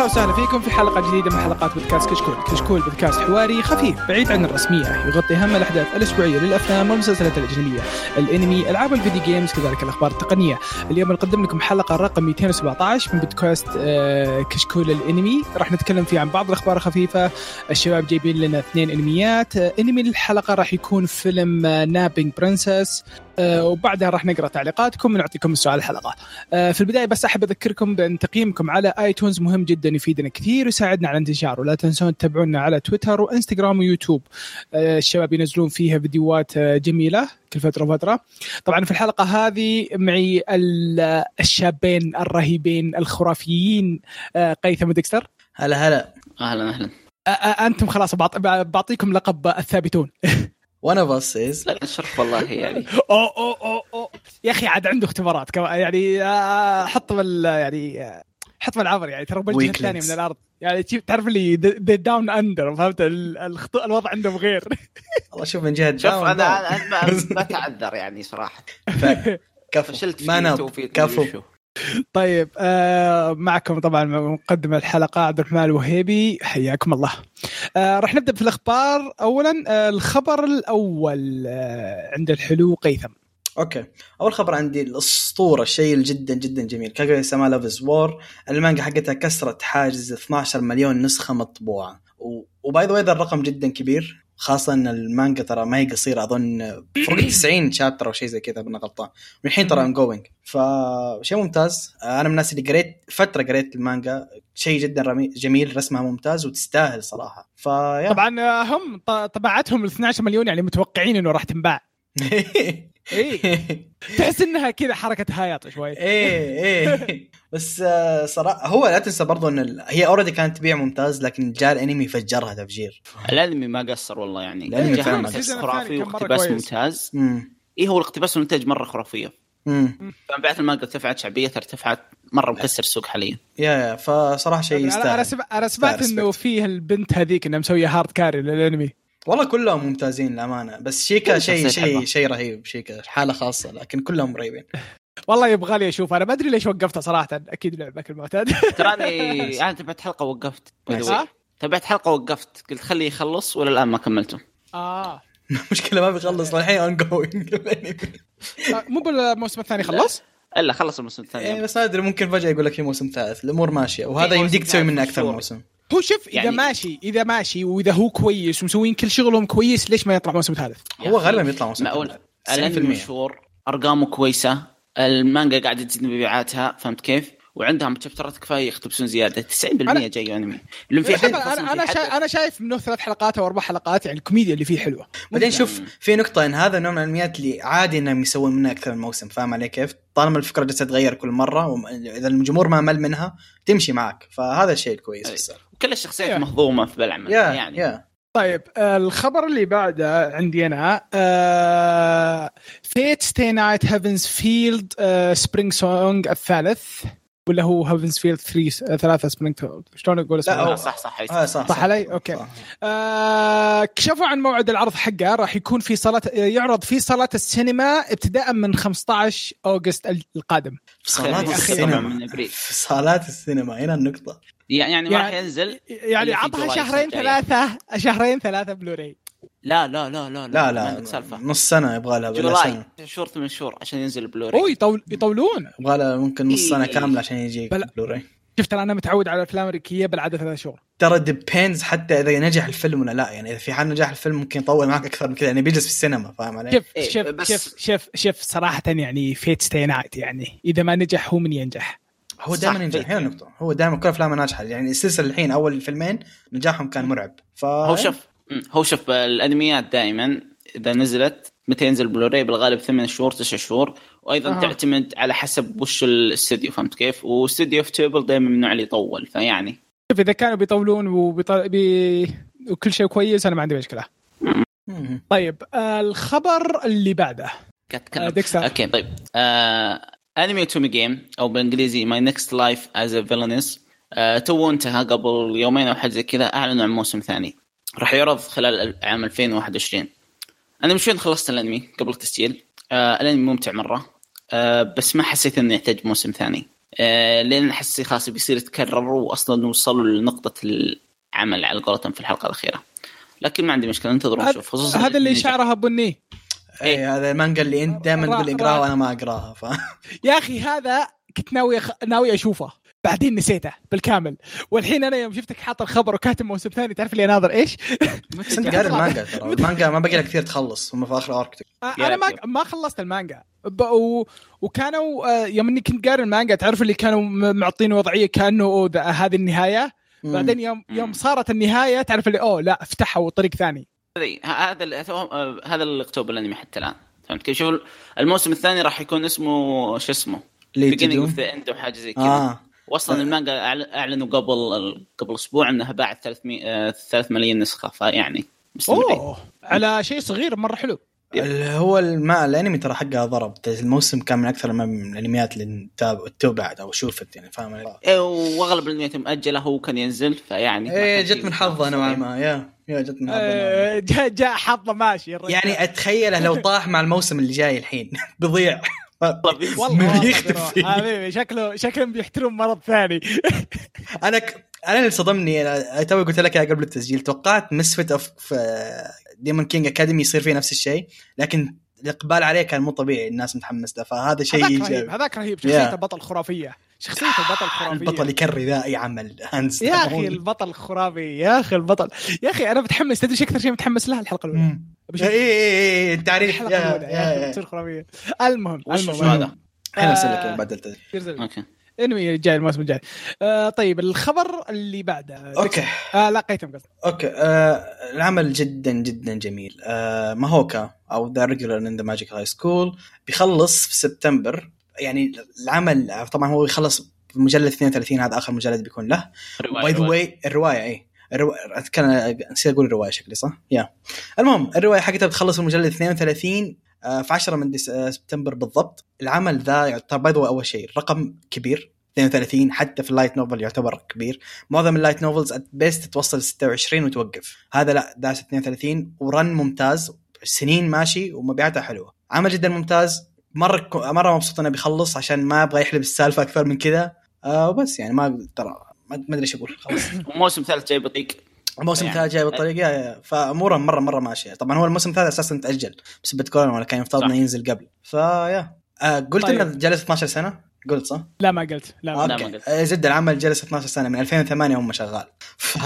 أهلا وسهلا فيكم في حلقة جديدة من حلقات بودكاست كشكول، كشكول بودكاست حواري خفيف بعيد عن الرسمية، يغطي أهم الأحداث الأسبوعية للأفلام والمسلسلات الأجنبية، الأنمي، ألعاب الفيديو games، كذلك الأخبار التقنية. اليوم نقدم لكم حلقة رقم 217 من بودكاست آه، كشكول الأنمي، راح نتكلم فيه عن بعض الأخبار الخفيفة، الشباب جايبين لنا اثنين أنميات، آه، أنمي الحلقة راح يكون فيلم Napping Princess، آه، وبعدها راح نقرأ تعليقاتكم ونعطيكم سؤال الحلقة. آه، في البداية بس أحب أذكركم بأن تقييمكم على آيتونز مهم جدا يفيدنا كثير ويساعدنا على الانتشار ولا تنسون تتابعونا على تويتر وإنستغرام ويوتيوب. آه، الشباب ينزلون فيها فيديوهات آه، جميلة كل فترة وفترة. طبعا في الحلقة هذه معي ال- الشابين الرهيبين الخرافيين آه، قيثم وديكستر. هلا هلا أهلا أهلا آه، آه، أنتم خلاص بعط- بعطيكم لقب الثابتون. وأنا بصيز لا شرف والله يعني. اوه اوه اوه اوه يا أخي عاد عنده اختبارات. كمان يعني آه، حط بال يعني آه، حط بالعبر يعني. ترى بالجهه الثانية. من الأرض. يعني تعرف اللي down under فهمت؟ ال- الخط... الوضع عندهم غير. والله شوف من جهة شوف أنا ما, ما تعذر يعني صراحة. كفو. ما توفيق كفو. طيب آه معكم طبعا مقدم الحلقة عبد الرحمن الوهيبي. حياكم الله. آه راح نبدأ في الأخبار. اولا آه الخبر الأول آه عند الحلو قيثم. Okay. أول خبر عندي الأسطورة الشيء جدا جدا جميل. كاغويا سما Love is War المانجا حقتها كسرت حاجز 12 مليون نسخة مطبوعة. و by the الرقم جدا كبير. خاصة إن المانجا ترى ما هي قصيرة أظن فوق 90 chapter أو شيء زي كذا مو غلطان لين الحين ترى ongoing فشيء ممتاز. أنا من الناس اللي قريت فترة قريت المانجا شيء جدا رمي جميل رسمها ممتاز وتستاهل صراحة. ف yeah طبعا هم طبعتهم ال 12 مليون يعني متوقعين إنه راح تنباع. إيه. تحس إنها كذا حركة هياط شوي. إيه إيه. بس آه، صراحة هو لا تنسى برضو إن ال... هي already كانت تبيع ممتاز لكن جاء الأنمي فجرها تفجير. الأنمي ما قصر والله يعني. ما قصر. خرافي واقتباس. ممتاز. اي هو الاقتباس والانتاج مرة خرافية. امم فمبيعات المانجا ارتفعت شعبيتها ارتفعت مرة مكسر السوق حاليا. يا يا فصراحة شيء يستاهل. أنا سمعت إنه. فيه البنت هذيك انها مسوية hard carry للأنمي. والله كلهم ممتازين للأمانة بس شيكا شيء شيء. شيء رهيب شيكا حالة خاصة لكن كلهم رهيبين والله يبغى لي أشوف أنا ما أدري ليش وقفتها صراحة أكيد لعبة المعتاد تراني أنا تبعت حلقة. ها؟ تبعت حلقة ووقفت قلت خليه يخلص ولا الآن ما كملته آه المشكلة ما بيخلص الحين ongoing مو بالموسم الثاني خلص؟ إلا خلص الموسم الثاني إيه، بس ما أدري ممكن فجأة يقول لك في موسم ثالث الأمور ماشية وهذا يمديك تسوي منه أكثر. موسم هو شوف إذا يعني- ماشي إذا ماشي وإذا هو كويس ومسوين كل شغلهم كويس ليش ما يطلع موسم ثالث؟ هو غالبا بيطلع موسم ثالث. الانمي 90% مشهور أرقامه كويسة المانجا قاعدة تزيد مبيعاتها فهمت كيف؟ وعندهم شابترات كفاية يقتبسون زيادة 90% جاي انمي اللي في حد أنا أنا شا... أنا شايف إنه ثلاث حلقات أو أربع حلقات يعني الكوميديا اللي فيه حلوة بعدين شوف في نقطة إن هذا نوع من الانميات اللي عادي إنهم يسوون منها أكثر من موسم فاهم علي كيف؟ طالما الفكرة جالسة تتغير كل مرة واذا الجمهور ما مل منها تمشي معك فهذا الشيء الكويس في. وكل الشخصيات yeah. مهضومة في بالعمل yeah يعني yeah طيب الخبر اللي بعده عندي أنا Fate/stay night Heaven's Feel spring song الثالث ولا هو Heaven's Feel 3 ثلاثة spring شلون أقول لا، اسمه؟ هو- آه، صح صح آه صح صح علي؟ Okay. صح. آه كشفوا عن موعد العرض حقه راح يكون في صالة يعرض في صالات السينما ابتداء من 15 August القادم في صالات. السينما. في صالات السينما هنا النقطة يعني يعني ما راح يعني- ينزل يعني عطها شهرين. ثلاثة شهرين ثلاثة بلوراي لا لا لا لا لا لا سالفة. نص سنة يبغى لها July شهور ثمان شهور عشان ينزل بلوري اوه يطول يطولون. يبغى لها ممكن نص سنة إيه. كاملة عشان يجي بلا. بلوراي شفت أنا متعود على الأفلام الأمريكية بالعادة ثلاث شهور. ترى depends حتى إذا نجح الفيلم ولا لا. يعني إذا في حال نجاح الفيلم ممكن يطول معك أكثر من كذا يعني بيجلس في السينما فاهم علي؟ شوف إيه، شوف شوف شوف صراحة يعني Fate/stay night يعني. إذا ما نجح هو من ينجح. هو دائما ينجح. هنا النقطة هو دائما كل أفلامه ناجحة يعني السلسلة الحين أول فيلمين نجاحهم كان مرعب ف هو شوف. هو شوف الأنميات دائما إذا نزلت متى ينزل بلوراي بالغالب ثمان شهور تسع شهور وأيضا آه. تعتمد على حسب وش الاستوديو فهمت كيف؟ واستوديو ufotable دائما من النوع اللي يطول فيعني شوف إذا كانوا بيطولون وبيطل... بي... وكل شيء كويس أنا ما عندي مشكلة. طيب آه الخبر اللي بعده آه ديكستر okay طيب آه... انمي Otome Game أو بالانجليزي My Next Life as a Villainess توه انتهى قبل يومين أو حاجة زي كذا اعلنوا عن موسم ثاني. راح يعرض خلال عام 2021 أنا مش وين خلصت الأنمي قبل التسجيل. آه الأنمي ممتع مرة. آه بس ما حسيت إنه يحتاج موسم ثاني. آه لين أحس خلاص بيصير يتكرر واصلا وصلوا لنقطة العمل على قولتهم في الحلقة الأخيرة. لكن ما عندي مشكلة انتظروا نشوف خصوصا هذا اللي شعرها بني اي هذا المانجا اللي أنت دائما تقول اقراها را- وأنا ما اقراها ف يا أخي هذا كنت ناوي أخ... ناوي أشوفه. بعدين نسيته بالكامل. والحين أنا يوم شفتك حاط الخبر وكاتب موسم ثاني تعرف اللي اناظر إيش؟ بس انت قاري المانجا ترى. المانجا ما باقي لها كثير تخلص هم في آخر ارك أنا ما ما خلصت المانجا. ب... و... وكانوا آه، يوم إني كنت قاري المانجا تعرف اللي كانوا م- معطيني وضعية كأنه هذه النهاية؟ بعدين يوم يوم صارت النهاية تعرف اللي أوه لا فتحوا طريق ثاني. هذا آه، هذا اللي اكتوب الأنمي حتى الآن. فهمت كيف؟ شوف الموسم الثاني راح يكون اسمه شو اسمه؟ تدوم of the end أو حاجة زي كذا. آه. واصلا المانجا أعل- أعلنوا قبل قبل أسبوع إنها باعت 300 3 مليون نسخة فيعني مستمرين. أوه على شيء صغير مرة حلو. هو الما الانمي ترى حقها ضرب الموسم كان من أكثر من الانميات اللي تاب- تبعت أو شوفت يعني فاهم علي؟ إيه، وأغلب الانميات مؤجله هو كان ينزل فيعني ما إيه جت من حظه نوعا ما yeah yeah جت من حظه ما. آه، جاء جاء حظه ماشي. يعني أتخيله لو طاح مع الموسم اللي جاي الحين بيضيع والله ما بيختفي. بيروح. حبيبي شكله شكله بيحترم مرض ثاني أنا ك... أنا اللي صدمني أنا توي قلت لك يا قبل التسجيل توقعت Misfit of Demon King Academy يصير فيه نفس الشيء لكن الإقبال عليه كان مو طبيعي الناس متحمس له فهذا شيء هذاك رهيب ايجابي هذاك رهيب شخصية Yeah. البطل خرافية شخصية البطل خرافية. البطل ي carry ذا أي عمل هانز يا أخي البطل خرافي يا أخي البطل يا أخي أنا متحمس تدري إيش أكثر شيء متحمس لها الحلقة الأولى. اي اي اي التعريف الحلقة يا الأولى يا أخي بتصير خرافية. المهم المهم. شو هذا؟ إحنا ارسل. لك بعد. Okay. انمي الجاي الموسم الجاي آه طيب الخبر اللي بعده. Okay. آه لا قيتم قصدي. أوكي. آه العمل جدا جدا جميل. آه ماهوكا أو The Irregular in the Magic High School بيخلص في سبتمبر. يعني العمل طبعا هو يخلص مجلد 32 هذا آخر مجلد بيكون له. By the. way الرواية. اي الرو... أتكلم نسيت أقول الرواية شكلي صح؟ Yeah. المهم الرواية حقتها بتخلص المجلد 32 آه، في 10 من. آه، سبتمبر بالضبط. العمل ذا يعتبر by أول شيء رقم كبير 32 حتى في ال light novel يعتبر كبير. معظم ال light novels best توصل 26 وتوقف. هذا لا داس 32 ورن ممتاز سنين ماشي ومبيعاتها حلوة. عمل جدا ممتاز مرة مرة مبسوط إنه بيخلص عشان ما أبغى يحلب السالفة أكثر من كذا. آه وبس يعني ما ترى ما أدري إيش أقول خلاص. وموسم ثالث جاي بطيق الموسم يعني- الثالث جاي بالطريقة يا- فأموره مره مرة ماشيه طبعا هو الموسم الثالث أساسا تأجل بسبب كورونا ولا كان يفترض. إنه ينزل قبل فيا آه قلت طيب. إنه جلس 12 سنة قلت صح؟ لا ما قلت لا ما لا، قلت. ما قلت. آه، زد العمل جلس 12 سنة من 2008 هم شغال ف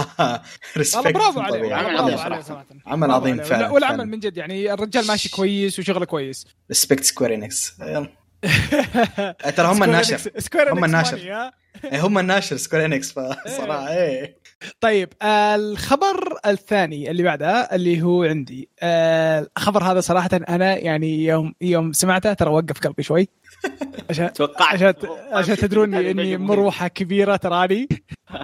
والله برافو عليه. عمل عظيم. صراحة عمل عظيم. فعلا والعمل. من جد يعني الرجال ماشي كويس وشغله كويس respect Square Enix يلا ترى هم الناشر Square هم هم الناشر. إيه، هم الناشر Square Enix فصراحه إيه طيب آه الخبر الثاني اللي بعده اللي هو عندي آه الخبر هذا صراحة أنا يعني يوم يوم سمعته ترى وقف قلبي شوي. عشان توقعت. عشان عشان تدروني إني مروحة كبيرة تراني.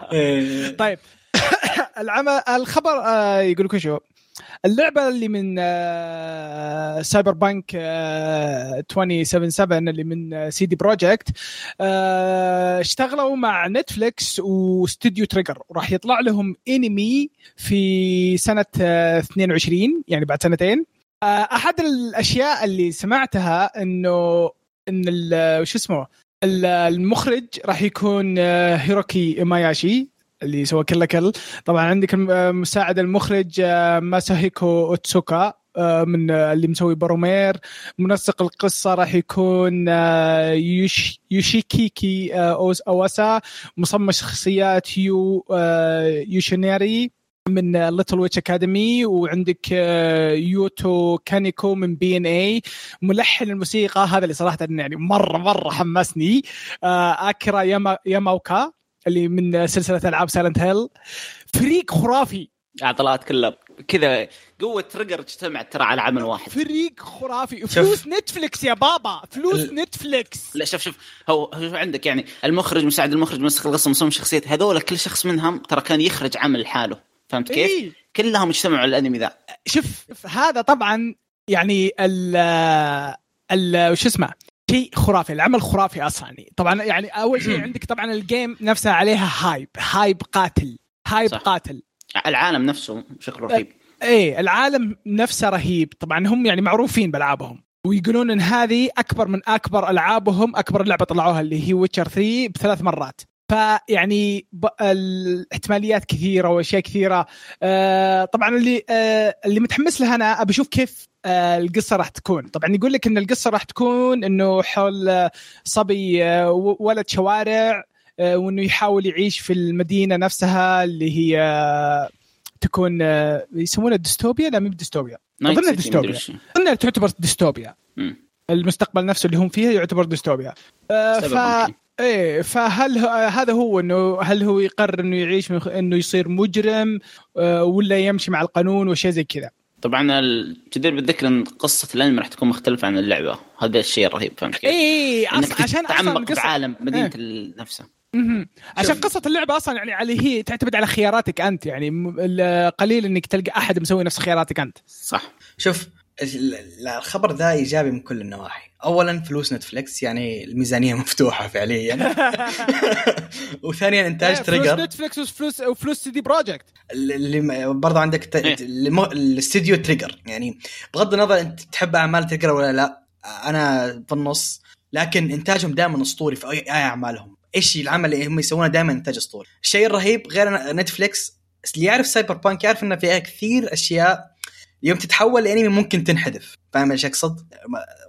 طيب العمل الخبر آه يقول لك شو؟ اللعبة اللي من آه Cyberpunk آه 2077 اللي من آه CD Projekt آه اشتغلوا مع Netflix واستوديو Trigger. وراح يطلع لهم انمي في سنة آه 22 يعني بعد سنتين. آه أحد الأشياء اللي سمعتها إنه إن وش اسمه ال- المخرج راح يكون آه، هيرويوكي إيمايشي اللي سوى Kill la Kill. طبعا عندك آه، مساعد المخرج آه، ماساهيكو اوتسوكا آه، من اللي مسوي Promare منسق القصة راح يكون يوش يوشيكيكي أوس- أواسا. مصمم شخصيات يو يوشيناري من Little Witch Academia وعندك يوتو كانيكو من BNA ملحن الموسيقى هذا اللي صراحة يعني مرة مرة حمسني أكيرا ياما ياماوكا. اللي من سلسلة ألعاب Silent Hill فريق خرافي. عضلات كلها كذا قوة Trigger اجتمعت ترى على عمل واحد. فريق خرافي. فلوس Netflix يا بابا. فلوس ال- Netflix لا شوف شوف. هو هو عندك يعني؟ المخرج مساعد المخرج منسق القصة مصمم شخصيات هذول كل شخص منهم ترى كان يخرج عمل لحاله. فهمت كيف؟ إيه. كلهم اجتمعوا على الأنمي ذا. شوف هذا طبعا يعني ال ال وش اسمه؟ شيء خرافي العمل خرافي أصلا. طبعا يعني أول شيء عندك طبعا ال game نفسها عليها hype hype قاتل hype صح. قاتل. العالم نفسه شكله رهيب. إيه العالم نفسه رهيب. طبعا هم يعني معروفين بألعابهم. ويقولون إن هذه أكبر من أكبر ألعابهم أكبر لعبة طلعوها اللي هي Witcher 3 بثلاث مرات. فيعني الاحتماليات كثيرة وأشياء كثيرة آه طبعا اللي آه اللي متحمس لها أنا ابى أشوف كيف آه القصة راح تكون طبعا يقول لك إن القصة راح تكون إنه حول آه، صبي آه ولد شوارع آه وإنه يحاول يعيش في المدينة نفسها اللي هي تكون يسمونها ديستوبيا لا مو بديستوبيا ديستوبيا. مدري وش. انها تعتبر ديستوبيا. المستقبل نفسه اللي هم فيه يعتبر ديستوبيا ف. إيه فهل هذا هو إنه هل هو يقرر إنه يعيش من إنه يصير مجرم آه، ولا يمشي مع القانون وشيء زي كذا طبعا الجدير بالذكر إن قصة الأنمي راح تكون مختلفة عن اللعبة هذا الشيء الرهيب فهمت كيف؟ اي إنك أصلا عشان أصلا تتعمق القصة بعالم مدينة إيه. نفسها. عشان شوف. قصة اللعبة أصلا يعني على هي تعتمد على خياراتك أنت يعني قليل إنك تلقى أحد مسوي نفس خياراتك أنت صح شوف الخبر ذا إيجابي من كل النواحي. اولا فلوس Netflix يعني الميزانية مفتوحة فعليا. وثانيا إنتاج فلوس Trigger Netflix وفلوس وفلوس CD Projekt. اللي برضه عندك ت... إيه. الاستديو Trigger يعني بغض النظر أنت تحب أعمال Trigger ولا لا أنا في النص. لكن إنتاجهم دائما أسطوري في اي أعمالهم. إيش العمل اللي هم يسوونه دائما إنتاج أسطوري. الشيء الرهيب غير Netflix اللي يعرف Cyberpunk يعرف إنه فيها كثير أشياء يوم تتحول لانمي ممكن تنحذف. فاهم إيش اقصد؟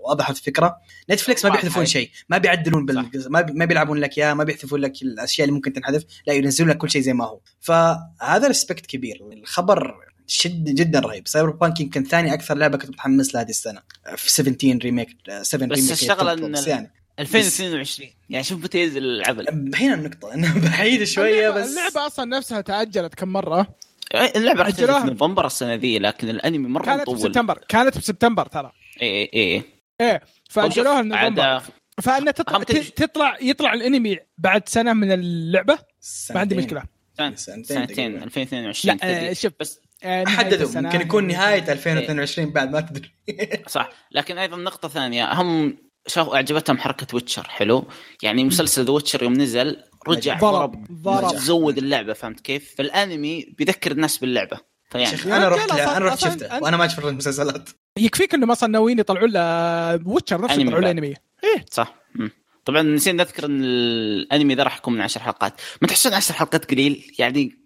وضحت الفكرة؟ Netflix ما. بيحذفون شيء. ما بيعدلون بال... ما, بي... ما بيلعبون لك إياه ما بيحذفون لك الأشياء اللي ممكن تنحذف. لا ينزلون لك كل شيء زي ما هو. فهذا respect كبير. الخبر شد جدا رهيب. Cyberpunk يمكن ثاني أكثر لعبة كنت متحمس لها هذه السنة. في 17 remake 7 بس remake بس يعني. 2022 يعني شوف متى ينزل العمل. هنا النقطة. انه بعيد شوية بس. اللعبة أصلا نفسها تأجلت كم مرة. اللعبة راح تنزل أجلوها. في نوفمبر السنة ذي لكن الأنمي مرة كانت مطول. بسبتمبر كانت بسبتمر ترى. اي اي اي إيه فاجلوها لنوفمبر فانها تطلع تطلع يطلع الأنمي بعد سنة من اللعبة؟ ما عندي. مشكلة. سنتين. سنتين سنتين تقريباً. 2022 لا آه. شوف بس آه حددوا. ممكن يكون نهاية 2022 بعد ما تدري. صح. لكن أيضا نقطة ثانية هم شافوا أعجبتهم حركة Witcher حلو؟ يعني مسلسل The Witcher يوم نزل رجع ضرب ضرب زود اللعبة فهمت كيف؟ فالأنمي بيذكر الناس باللعبة فيعني شيخ أنا رحت أنا رحت شفته وأنا ما أشوف المسلسلات يكفيك إنه أصلا ناويين يطلعون له Witcher نفسه أنمي يطلعون له. انمي إيه صح مم. طبعا نسينا نذكر إن الأنمي ذا راح يكون من 10 حلقات ما تحسون 10 حلقات قليل يعني.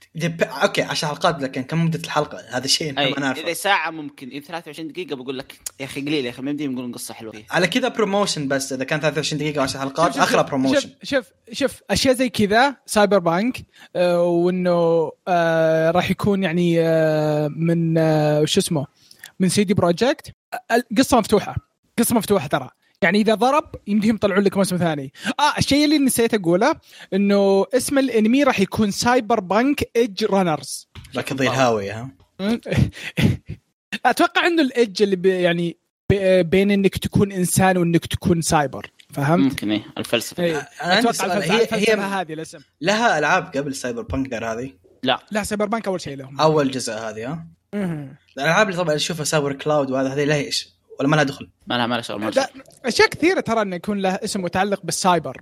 أوكي 10 حلقات لكن كم مدة الحلقة؟ هذا الشيء ما إذا نعرفه ساعة ممكن إذا 23 دقيقة بقول لك يا أخي قليل يا أخي ما يمديهم يقولون قصة حلوة. فيه على كذا promotion بس إذا كان 23 دقيقة 10 حلقات اخره promotion شوف شوف شوف أشياء زي كذا Cyberpunk آه وإنه آه راح يكون يعني آه من آه شو اسمه من CD Projekt آه، القصة مفتوحة قصة مفتوحة ترى. يعني إذا ضرب يمديهم يطلعون لك موسم ثاني. آه الشيء اللي نسيت أقوله إنه اسم الأنمي راح يكون Cyberpunk Edgerunners لكن ذي الهاوية ها؟ أتوقع إنه ال edge اللي بي يعني بي- بين إنك تكون إنسان وإنك تكون سايبر فهمت؟ ممكن إيه الفلسفة. إيه. أنا عندي أتوقع سؤال الفلسفه هي الفلسفة هي هذه الاسم. لها ألعاب قبل Cyberpunk غير هذه؟ لا. لا Cyberpunk أول شيء لهم. أول جزء هذه ها. الألعاب اللي طبعا أشوفها cyber cloud وهذا هذه لها إيش ولا ما لها دخل؟ ما لها ما لها شغل ما لها. أشياء كثيرة ترى إنه يكون له اسم متعلق بالسايبر.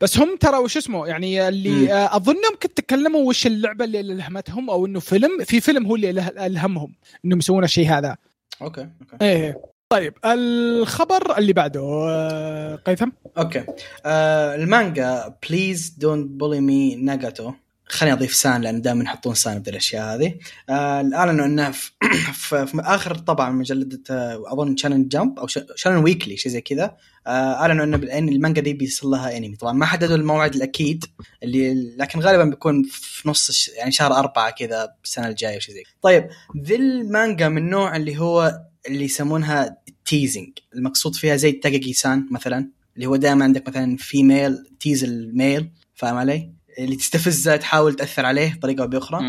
بس هم ترى وش اسمه؟ يعني مم. اللي آه، أظنهم كنت تكلموا وش اللعبة اللي الهمتهم أو إنه فيلم في فيلم هو اللي له- ألهمهم إنهم يسوون الشيء هذا. أوكي أوكي. إيه طيب الخبر اللي بعده آه، قيثم؟ أوكي. آه المانجا Please Don't Bully Me ناغاتورو خليني أضيف سان لأن دائما يحطون سان بدل الأشياء هذه. آه اعلنوا إنه في, في, آخر طبعا مجلة آه، أظن Shonen Jump أو Shonen Weekly شيء زي كذا. آه اعلنوا إنه المانجا دي بيصير لها انمي طبعا ما حددوا الموعد الأكيد اللي لكن غالبا بيكون في نص يعني شهر أربعة كذا السنة الجاية شيء زي. طيب ذي المانجا من نوع اللي هو اللي يسمونها teasing المقصود فيها زي تاكاغي سان مثلا اللي هو دائما عندك مثلا female tease ال male. فاهم علي؟ اللي تستفزه تحاول تأثر عليه بطريقة أو بأخرى.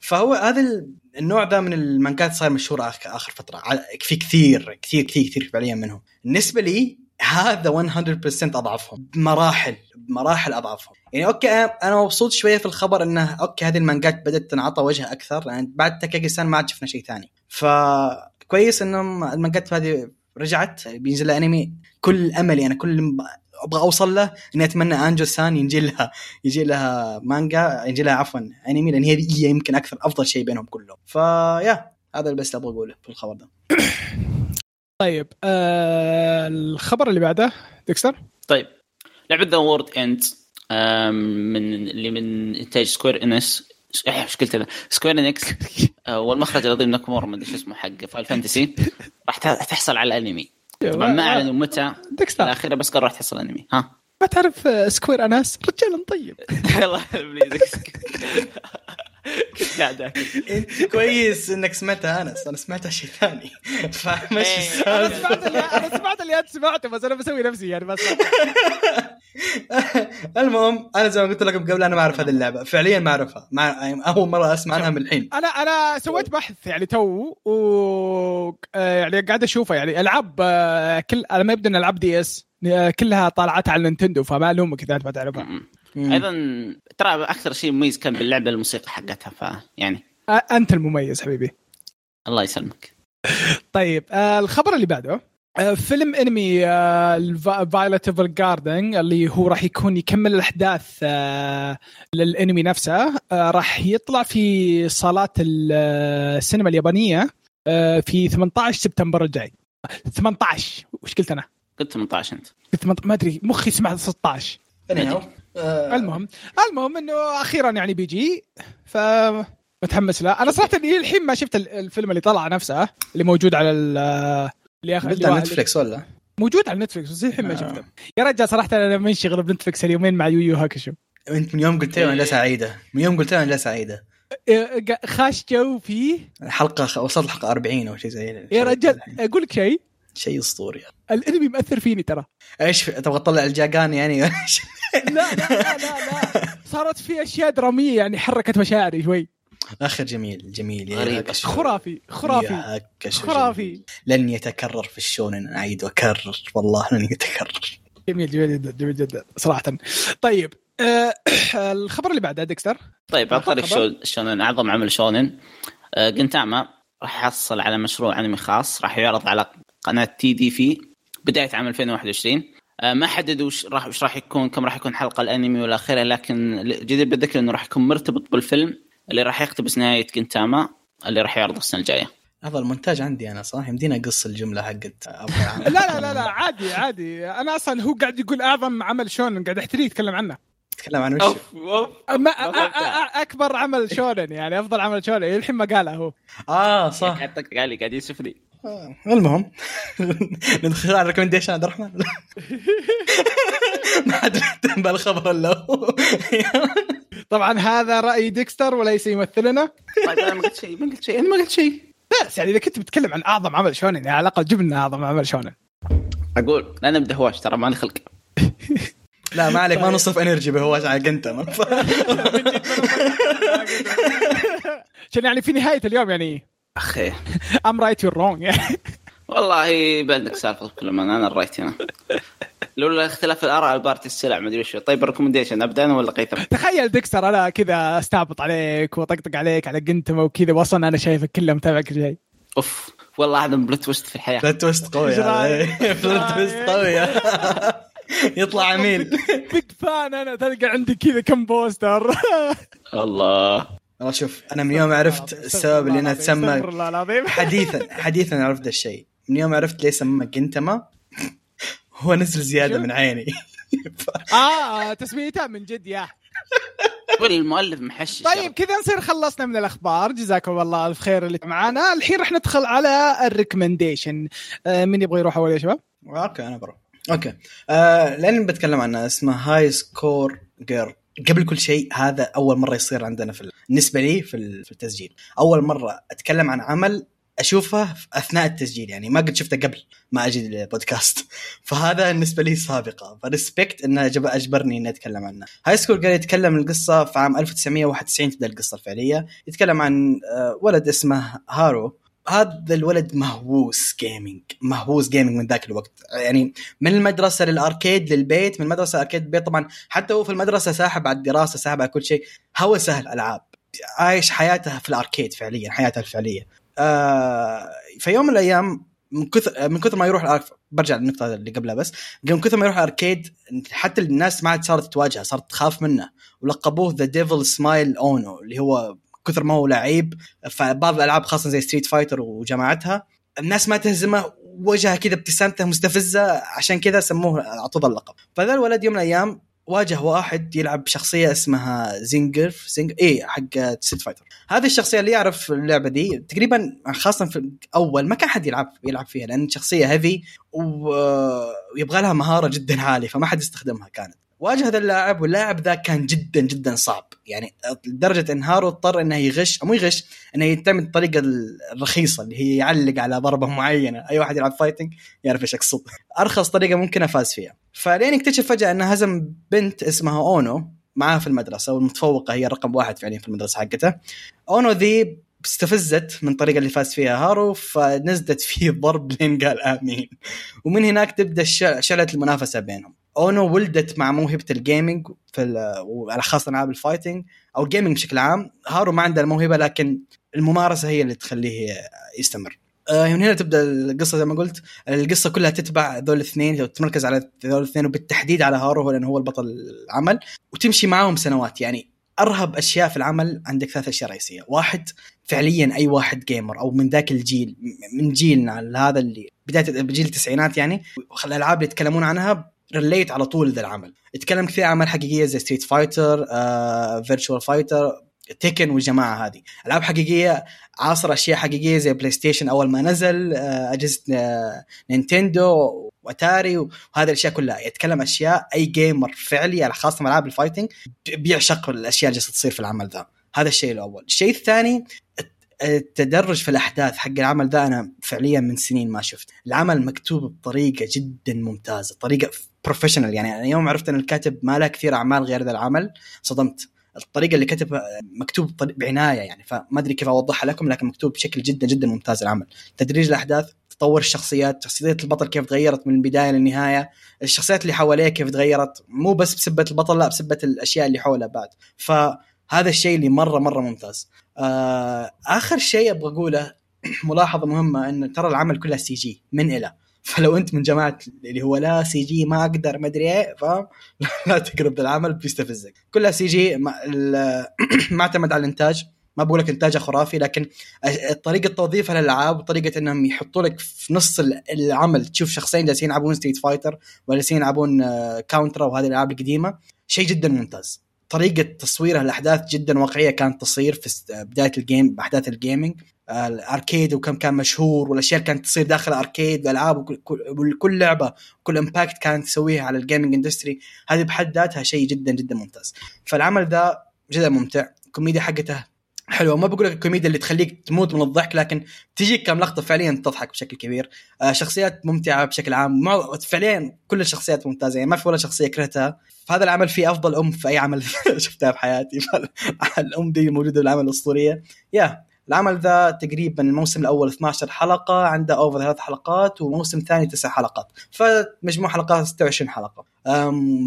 فهو هذا ال- النوع ده من المانجات صار مشهور اخر آخر فترة. في كثير كثير كثير كثير فعليا منهم. بالنسبة لي هذا 100% أضعفهم. بمراحل بمراحل أضعفهم. يعني أوكي أنا مبسوط شوية في الخبر إنه أوكي هذه المانجات بدأت تنعطى وجه أكثر يعني بعد تاكاغي سان ما عاد شفنا شيء ثاني. فكويس إنهم المانجات هذه رجعت. بينزل لها أنمي. كل أملي أنا كل م- أبغى أوصل له إني أتمنى انجو سان ينجي لها يجي لها مانجا يجي لها عفوا أنمي لأن هي هي يمكن أكثر أفضل شيء بينهم كلهم. فيا هذا بس اللي أبغى أقوله في الخبر ده. طيب آه الخبر اللي بعده ديكستر؟ طيب لعبة The World End من اللي من إنتاج Square Enis إيش قلت أنا؟ Square Enix آه، والمخرج العظيم ناكومورا ما أدري شو اسمه حق Final Fantasy راح تحصل على الانمي طبعا ما اعلنوا متى. الاخيره بس قالوا راح تحصل أنمي. ها؟ ما تعرف آه، Square Anus؟ رجال طيب. الله بليزك كنت قاعد أنت كويس إنك سمعتها انس أنا سمعتها شيء ثاني. فمشي إيه. أنا سمعت اللي أنا سمعت اللي أنت سمعته بس أنا بسوي نفسي يعني بس. المهم أنا زي ما قلت لكم قبل أنا ما أعرف هذه اللعبة. فعليا ما أعرفها. مع أول مرة أسمع عنها من الحين. أنا أنا سويت بحث يعني تو و آه، يعني قاعد اشوفها يعني. ألعاب آه، كل أنا ما يبدو إن ألعاب DS آه، كلها طالعت على Nintendo فما ألومك إذا أنت ما تعرفها. أيضا ترى أكثر شيء مميز كان باللعبة الموسيقى حقتها فيعني أنت المميز حبيبي. الله يسلمك. طيب آه الخبر اللي بعده آه فيلم انمي Violet Evergarden اللي هو راح يكون يكمل الأحداث آه للانمي نفسه آه راح يطلع في صالات ال- آه، السينما اليابانية آه في 18 سبتمبر الجاي. 18 وش قلت أنا؟ قلت 18 أنت. قلت 18 ما أدري مخي سمع 16 Anyhow، آه، المهم المهم إنه أخيرا يعني بيجي ف متحمس له. أنا صراحة إني الحين ما شفت ال- الفيلم اللي طلع نفسه اللي موجود على ال اللي اللي على نتفلكس ولا؟ موجود على نتفلكس بس الحين ما آه. شفته. يا رجال صراحة أنا منشغل ب Netflix اليومين مع Yu Yu Hakusho. انت من يوم قلت لي أنا لا سعيدة. من يوم قلت لي أنا لا سعيدة. إيه، خاش جو فيه الحلقة وصلت الحلقة 40 أو شيء زي يا رجال أقول لك شيء. شيء أسطوري. الأنمي مأثر فيني ترى. إيش تبغى تطلع الجاقان يعني؟ لا لا لا لا, لا. صارت في أشياء درامية يعني حركت مشاعري شوي. اخر جميل جميل. يا. خرافي خرافي خرافي. جميل. لن يتكرر في الشونن أعيد وأكرر. والله لن يتكرر. جميل جميل جدا جميل جدا صراحة. طيب آه الخبر اللي بعده ديكستر؟ طيب على طاري خبر؟ الشو- شونن أعظم عمل شونن. آه، جنتاما راح يحصل على مشروع أنمي خاص راح يعرض على قناة تي دي في بداية عام 2021 آه، ما حددوا وش راح وش راح يكون كم راح يكون حلقة الأنمي والى آخره لكن جدير بالذكر إنه راح يكون مرتبط بالفيلم اللي راح يقتبس نهاية جنتاما اللي راح يعرض السنة الجاية. هذا المونتاج عندي أنا صح يمدينا أقص الجملة حقت. لا لا لا لا عادي عادي. أنا أصلا هو قاعد يقول أعظم عمل شونن قاعد احتري يتكلم عنه. تتكلم عن وش؟ أوف أوف. ما أ- أ- أ- أكبر عمل شونن يعني أفضل عمل شونن الحين ما قاله هو. آه صح. قاعد طق علي قاعد يوسفني آه، المهم. ندخل على ال recommendation عبد الرحمن. ما حد مهتم بالخبر الا هو طبعا هذا رأي ديكستر وليس يمثلنا. طيب أنا ما قلت شيء ما قلت شيء أنا ما قلت شيء. بس يعني إذا كنت بتتكلم عن أعظم عمل شونن يعني على الأقل جبنا أعظم عمل شونن أقول لا نبدأ هواش ترى ماني خلق. لا ما عليك ما نصرف انرجي بهواش على قنتاما. عشان يعني في نهاية اليوم يعني؟ أخي. I'm right you're wrong يعني والله بعدك سالفة بكل امانه أنا ال right هنا. لولا اختلاف الآراء لبارت السلع ما أدري وش طيب ال recommendation ابدا أنا ولا قيثم؟ تخيل ديكستر أنا كذا استعبط عليك وأطقطق عليك على قنتمه وكذا واصلا أنا شايفك كله متابع كل شيء أوف والله هذا plot twist في الحياة. plot twist قوي. plot twist قوي. يطلع عميل big fan أنا تلقى عندي كذا كم poster الله. والله شوف أنا من يوم عرفت السبب اللي انها تسمى حديثا حديثا عرفت ذا الشيء. من يوم عرفت ليه سمى جنتما هو نزل زيادة؟ من عيني. آه تسميتها من جد يا. والمؤلف محشش. طيب كذا نصير خلصنا من الأخبار. جزاكم الله الف خير اللي معانا. الحين راح ندخل على ال recommendation. آه مين يبغى يروح أول يا شباب؟ okay أنا بروح. okay. آه لأن بتكلم عنها اسمها Hi Score Girl قبل كل شيء هذا أول مرة يصير عندنا في ال- بالنسبة لي في ال- في التسجيل. أول مرة أتكلم عن عمل أشوفه أثناء التسجيل يعني ما قد شفته قبل ما أجي البودكاست فهذا بالنسبة لي سابقة. ف respect إنه جب- أجبرني إني أتكلم عنه. Hi Score Girl يتكلم القصة في عام 1991 تبدا القصة الفعلية. يتكلم عن آه، ولد اسمه هارو. هذا الولد مهووس gaming مهووس gaming من ذاك الوقت. يعني من المدرسة لل arcade للبيت من المدرسة لل arcade للبيت. طبعا حتى هو في المدرسة ساحب على الدراسة ساحب على كل شيء. هوسه الالعاب عايش حياته في ال arcade فعليا حياته الفعلية. آه في يوم من الأيام من كثر من كثر ما يروح ال arc... برجع للنقطة اللي قبلها بس. من كثر ما يروح ال arcade حتى الناس ما عاد صارت تواجهه صارت تخاف منه. ولقبوه the devil smile اونو اللي هو كثر ما هو لعيب. فبعض الألعاب خاصة زي Street Fighter وجماعتها الناس ما تهزمه وجهه كذا ابتسامته مستفزة عشان كذا سموه اعطوه اللقب. فذا الولد يوم من الأيام واجه واحد يلعب شخصية اسمها زينجر زينجر إيه حق Street Fighter هذه الشخصية اللي يعرف اللعبة دي تقريبا خاصة في الأول ما كان حد يلعب يلعب فيها لأن شخصية heavy ويبغى لها مهارة جدا عالية فما حد يستخدمها كانت. واجه هذا اللاعب واللاعب ذا كان جدا جدا صعب. يعني لدرجة إن هارو اضطر إنه يغش مو يغش إنه يعتمد الطريقة الرخيصة اللي هي يعلق على ضربة معينة. أي واحد يلعب fighting يعرف إيش أقصد. أرخص طريقة ممكنه فاز فيها. فلين يكتشف فجأة انه هزم بنت اسمها أونو معاه في المدرسة والمتفوقة هي رقم واحد فعليا في المدرسة حقته. أونو ذي استفزت من الطريقة اللي فاز فيها هارو فنزلت فيه ضرب لين قال آمين. ومن هناك تبدأ شعله المنافسة بينهم. أونو ولدت مع موهبة ال gaming في على خاصة ألعاب ال fighting أو ال gaming بشكل عام. هارو ما عنده الموهبة لكن الممارسة هي اللي تخليه يستمر. آه، من هنا تبدأ القصة زي ما قلت. القصة كلها تتبع ذول الاثنين تركز على ذول الاثنين وبالتحديد على هارو لأنه هو البطل العمل وتمشي معاهم سنوات. يعني أرهب أشياء في العمل عندك ثلاث أشياء رئيسية. واحد فعليا أي واحد gamer أو من ذاك الجيل من جيلنا هذا اللي بدايه بجيل التسعينات يعني الالعاب اللي يتكلمون عنها relate على طول ذا العمل. يتكلم كثير عن أعمال حقيقية زي Street Fighter Virtua Fighter Tekken والجماعة هذه. ألعاب حقيقية عاصر أشياء حقيقية زي بلاي ستيشن أول ما نزل آه، أجهزة آه، نينتندو وأتاري وهذه الأشياء كلها. يتكلم أشياء أي gamer فعلي على خاصة ألعاب ال fighting بيعشق الأشياء اللي تصير في العمل ذا. هذا الشيء الأول. الشيء الثاني التدرج في الأحداث حق العمل ده أنا فعليا من سنين ما شفت. العمل مكتوب بطريقة جدا ممتازة طريقة professional يعني أنا يوم عرفت إن الكاتب ما له كثير أعمال غير ذا العمل صدمت. الطريقة اللي كتبها مكتوب بعناية يعني فما أدري كيف أوضحها لكم لكن مكتوب بشكل جدا جدا ممتاز العمل. تدريج الأحداث تطور الشخصيات شخصية البطل كيف تغيرت من البداية للنهاية الشخصيات اللي حواليه كيف تغيرت. مو بس بسبة البطل لا بسبة الأشياء اللي حوله بعد. فهذا الشيء اللي مره مرة ممتاز. آه آخر شيء أبغى أقوله ملاحظة مهمة إن ترى العمل كله CG من إلى. فلو انت من جماعة اللي هو لا CG ما أقدر ما أدري إيه فاهم؟ لا تقرب للعمل بيستفزك كلها CG ما اعتمد على الإنتاج. ما بقول لك انتاجها خرافي لكن طريقة توظيفها للالعاب وطريقة إنهم يحطوا لك في نص العمل تشوف شخصين جالسين يلعبون Street Fighter وجالسين يلعبون Contra وهذه الألعاب القديمة شيء جدا ممتاز. طريقة تصويرها الأحداث جدا واقعية كانت تصير في بداية ال game بأحداث ال gaming ال arcade وكم كان مشهور والأشياء اللي كانت تصير داخل ال arcade والألعاب وكل لعبة وكل impact كانت تسويها على ال gaming industry هذه بحد ذاتها شيء جدا جدا ممتاز. فالعمل ذا جدا ممتع الكوميديا حقته حلوة. ما بقول لك الكوميديا اللي تخليك تموت من الضحك لكن تجيك كم لقطة فعليا تضحك بشكل كبير. آه شخصيات ممتعة بشكل عام. فعليا كل الشخصيات ممتازة يعني ما في ولا شخصية كرهتها. فهذا العمل فيه أفضل أم في أي عمل شفتها في حياتي. الام دي موجودة بالعمل الأسطورية. yeah العمل ذا تقريبا الموسم الأول 12 حلقة عنده OVA ثلاث حلقات وموسم ثاني تسع حلقات. فمجموع حلقات 26 حلقة.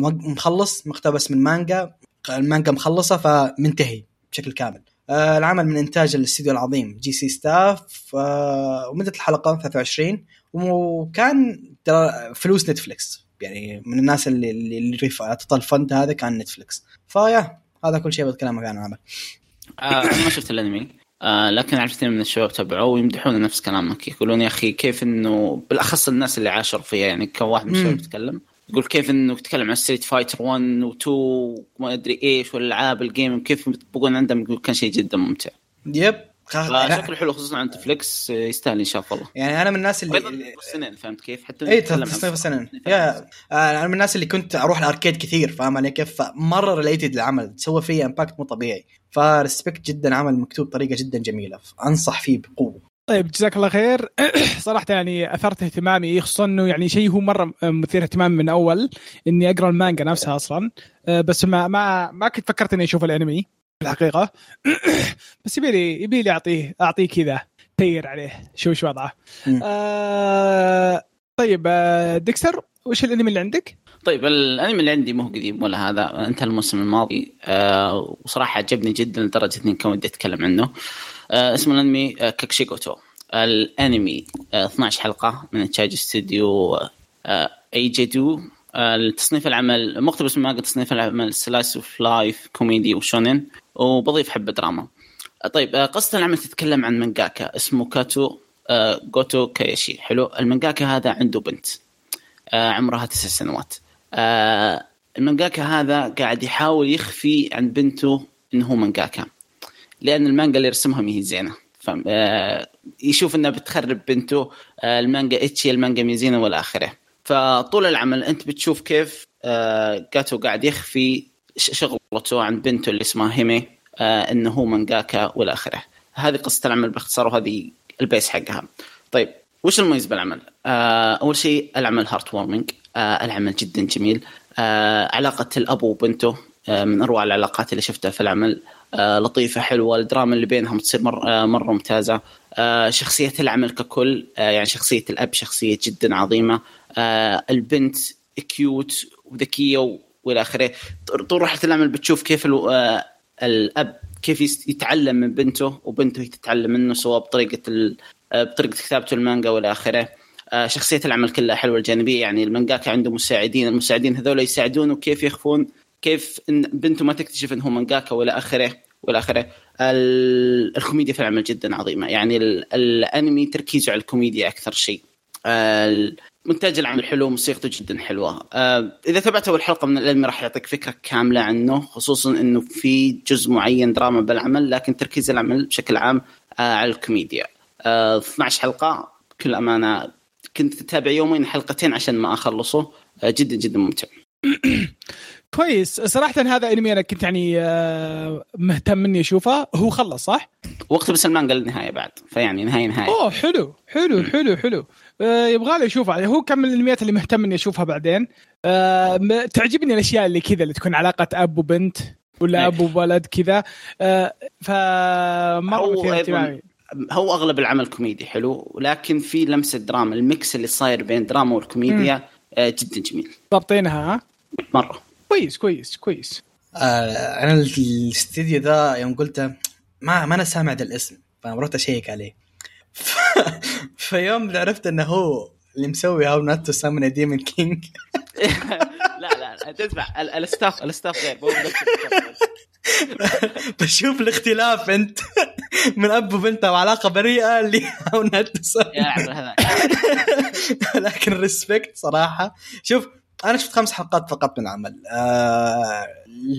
مخلص مقتبس من مانجا. المانجا مخلصة فمنتهي بشكل كامل. آه، العمل من إنتاج الاستديو العظيم J.C. Staff. آه، ومدة الحلقة 23 وكان فلوس نتفلكس يعني من الناس اللي اللي اعطى ال fund هذا كان نتفلكس ف yeah هذا كل شيء بتكلم عن العمل آه ما شفت الأنمي. آه لكن اعرف اثنين من الشباب تبعوه ويمدحون نفس كلامك. يقولون يا أخي كيف إنه بالأخص الناس اللي عاشروا فيها يعني كواحد من الشباب يتكلم يقول كيف إنه تتكلم عن Street Fighter 1 و2 وما أدري إيش والألعاب ال game كيف يطبقون عندهم يقول كان شيء جدا ممتع. yep. شكله حلو خصوصا عن نتفلكس يستاهل إن شاء الله. يعني أنا من الناس اللي السنين فهمت كيف؟ حتى اي تصنيف السنين يا. أنا من الناس اللي كنت أروح ال arcade كثير فاهم علي كيف؟ مره related للعمل سوى فيه impact مو طبيعي. ف respect جدا عمل مكتوب بطريقة جدا جميلة. أنصح فيه بقوة. طيب جزاك الله خير. صراحة يعني أثرت اهتمامي خصوصا إنه يعني شيء هو مرة مثير اهتمام من أول إني أقرأ المانجا نفسها أصلا. أه، بس ما ما ما كنت فكرت إني أشوف الأنمي في الحقيقة بس يبي لي يبي لي أعطيه أعطيه كذا try عليه شو شو وضعه. آه طيب آه، ديكستر وش الأنمي اللي عندك؟ طيب الأنمي اللي عندي مو قديم ولا هذا انتهى الموسم الماضي. آه وصراحة عجبني جدا لدرجة إني كان ودي أتكلم عنه. آه اسم الأنمي آه كاكشيغوتو الأنمي آه 12 حلقة من تشاج ستوديو آه ايجيدو آه التصنيف العمل مقتبس من مانجا تصنيف العمل slice of life كوميدي و shounen وبضيف حبة دراما. آه طيب آه قصة العمل تتكلم عن مانجاكا اسمه كاتو جوتو كايشي. حلو. المانجاكا هذا عنده بنت عمرها تسع سنوات. آه المانجاكا هذا قاعد يحاول يخفي عن بنته إنه هو مانجاكا. لأن المانجا اللي يرسمها ما هي زينة. آه يشوف إنها بتخرب بنته آه المانجا ecchi المانجا مي زينة والى اخره فطول العمل أنت بتشوف كيف آه جاتو قاعد يخفي شغلته عن بنته اللي اسمها هيمي آه إنه هو مانجاكا والى اخره هذه قصة العمل باختصار وهذه ال base حقها. طيب وش المميز بالعمل؟ آه أول شيء العمل heart warming آه العمل جدا جميل. آه علاقة الأب وبنته آه من أروع العلاقات اللي شفتها في العمل. آه لطيفة حلوة الدراما اللي بينهم تصير مر آه مرة ممتازة. آه شخصية العمل ككل آه يعني شخصية الأب شخصية جدا عظيمة. آه البنت cute وذكية وإلى آخره. طول رحلة العمل بتشوف كيف آه الأب كيف يتعلم من بنته وبنته تتعلم منه سواء بطريقة بطريقة كتابته المانجا والى آخره. شخصية العمل كلها حلوة الجانبية يعني المانجاكا عنده مساعدين المساعدين هذول يساعدونه كيف يخفون كيف إن بنته ما تكتشف إنه مانجاكا والى آخره والى آخره. الكوميديا في العمل جدا عظيمة يعني الأنمي تركيزه على الكوميديا أكثر شيء. مونتاج العمل حلو موسيقته جدا حلوة. إذا تابعت أول حلقة من الأنمي راح يعطيك فكرة كاملة عنه خصوصا إنه في جزء معين دراما بالعمل لكن تركيز العمل بشكل عام على الكوميديا. 12 حلقة بكل أمانة كنت أتابع يومين حلقتين عشان ما أخلصه. جدا جدا ممتع. كويس. صراحة هذا أنمي أنا كنت يعني مهتم إني أشوفه. هو خلص صح؟ واقتبس المانجا للنهاية بعد فيعني نهاية نهاية. أوه حلو حلو حلو حلو. آه يبغى لي اشوفه هو كم من الأنميات اللي مهتم إني أشوفها بعدين؟ آه تعجبني الأشياء اللي كذا اللي تكون علاقة أب وبنت ولا أب وولد كذا. آه مثير اهتمامي. هو أغلب العمل كوميدي حلو ولكن في لمسة دراما ال mix اللي صاير بين دراما والكوميديا آه جدا جميل. ضابطينها ها؟ مرة. كويس كويس كويس. آه أنا الاستديو ذا يوم قلت ما ما أنا سامع ذا الاسم فرحت أشيك عليه. ف... فيوم عرفت إنه هو اللي مسوي How Not to Summon Demon King لا لا تسمع ال staff ال staff غير بشوف الاختلاف انت من اب وبنته وعلاقه بريئة اللي لكن respect صراحة. شوف أنا شفت خمس حلقات فقط من العمل آه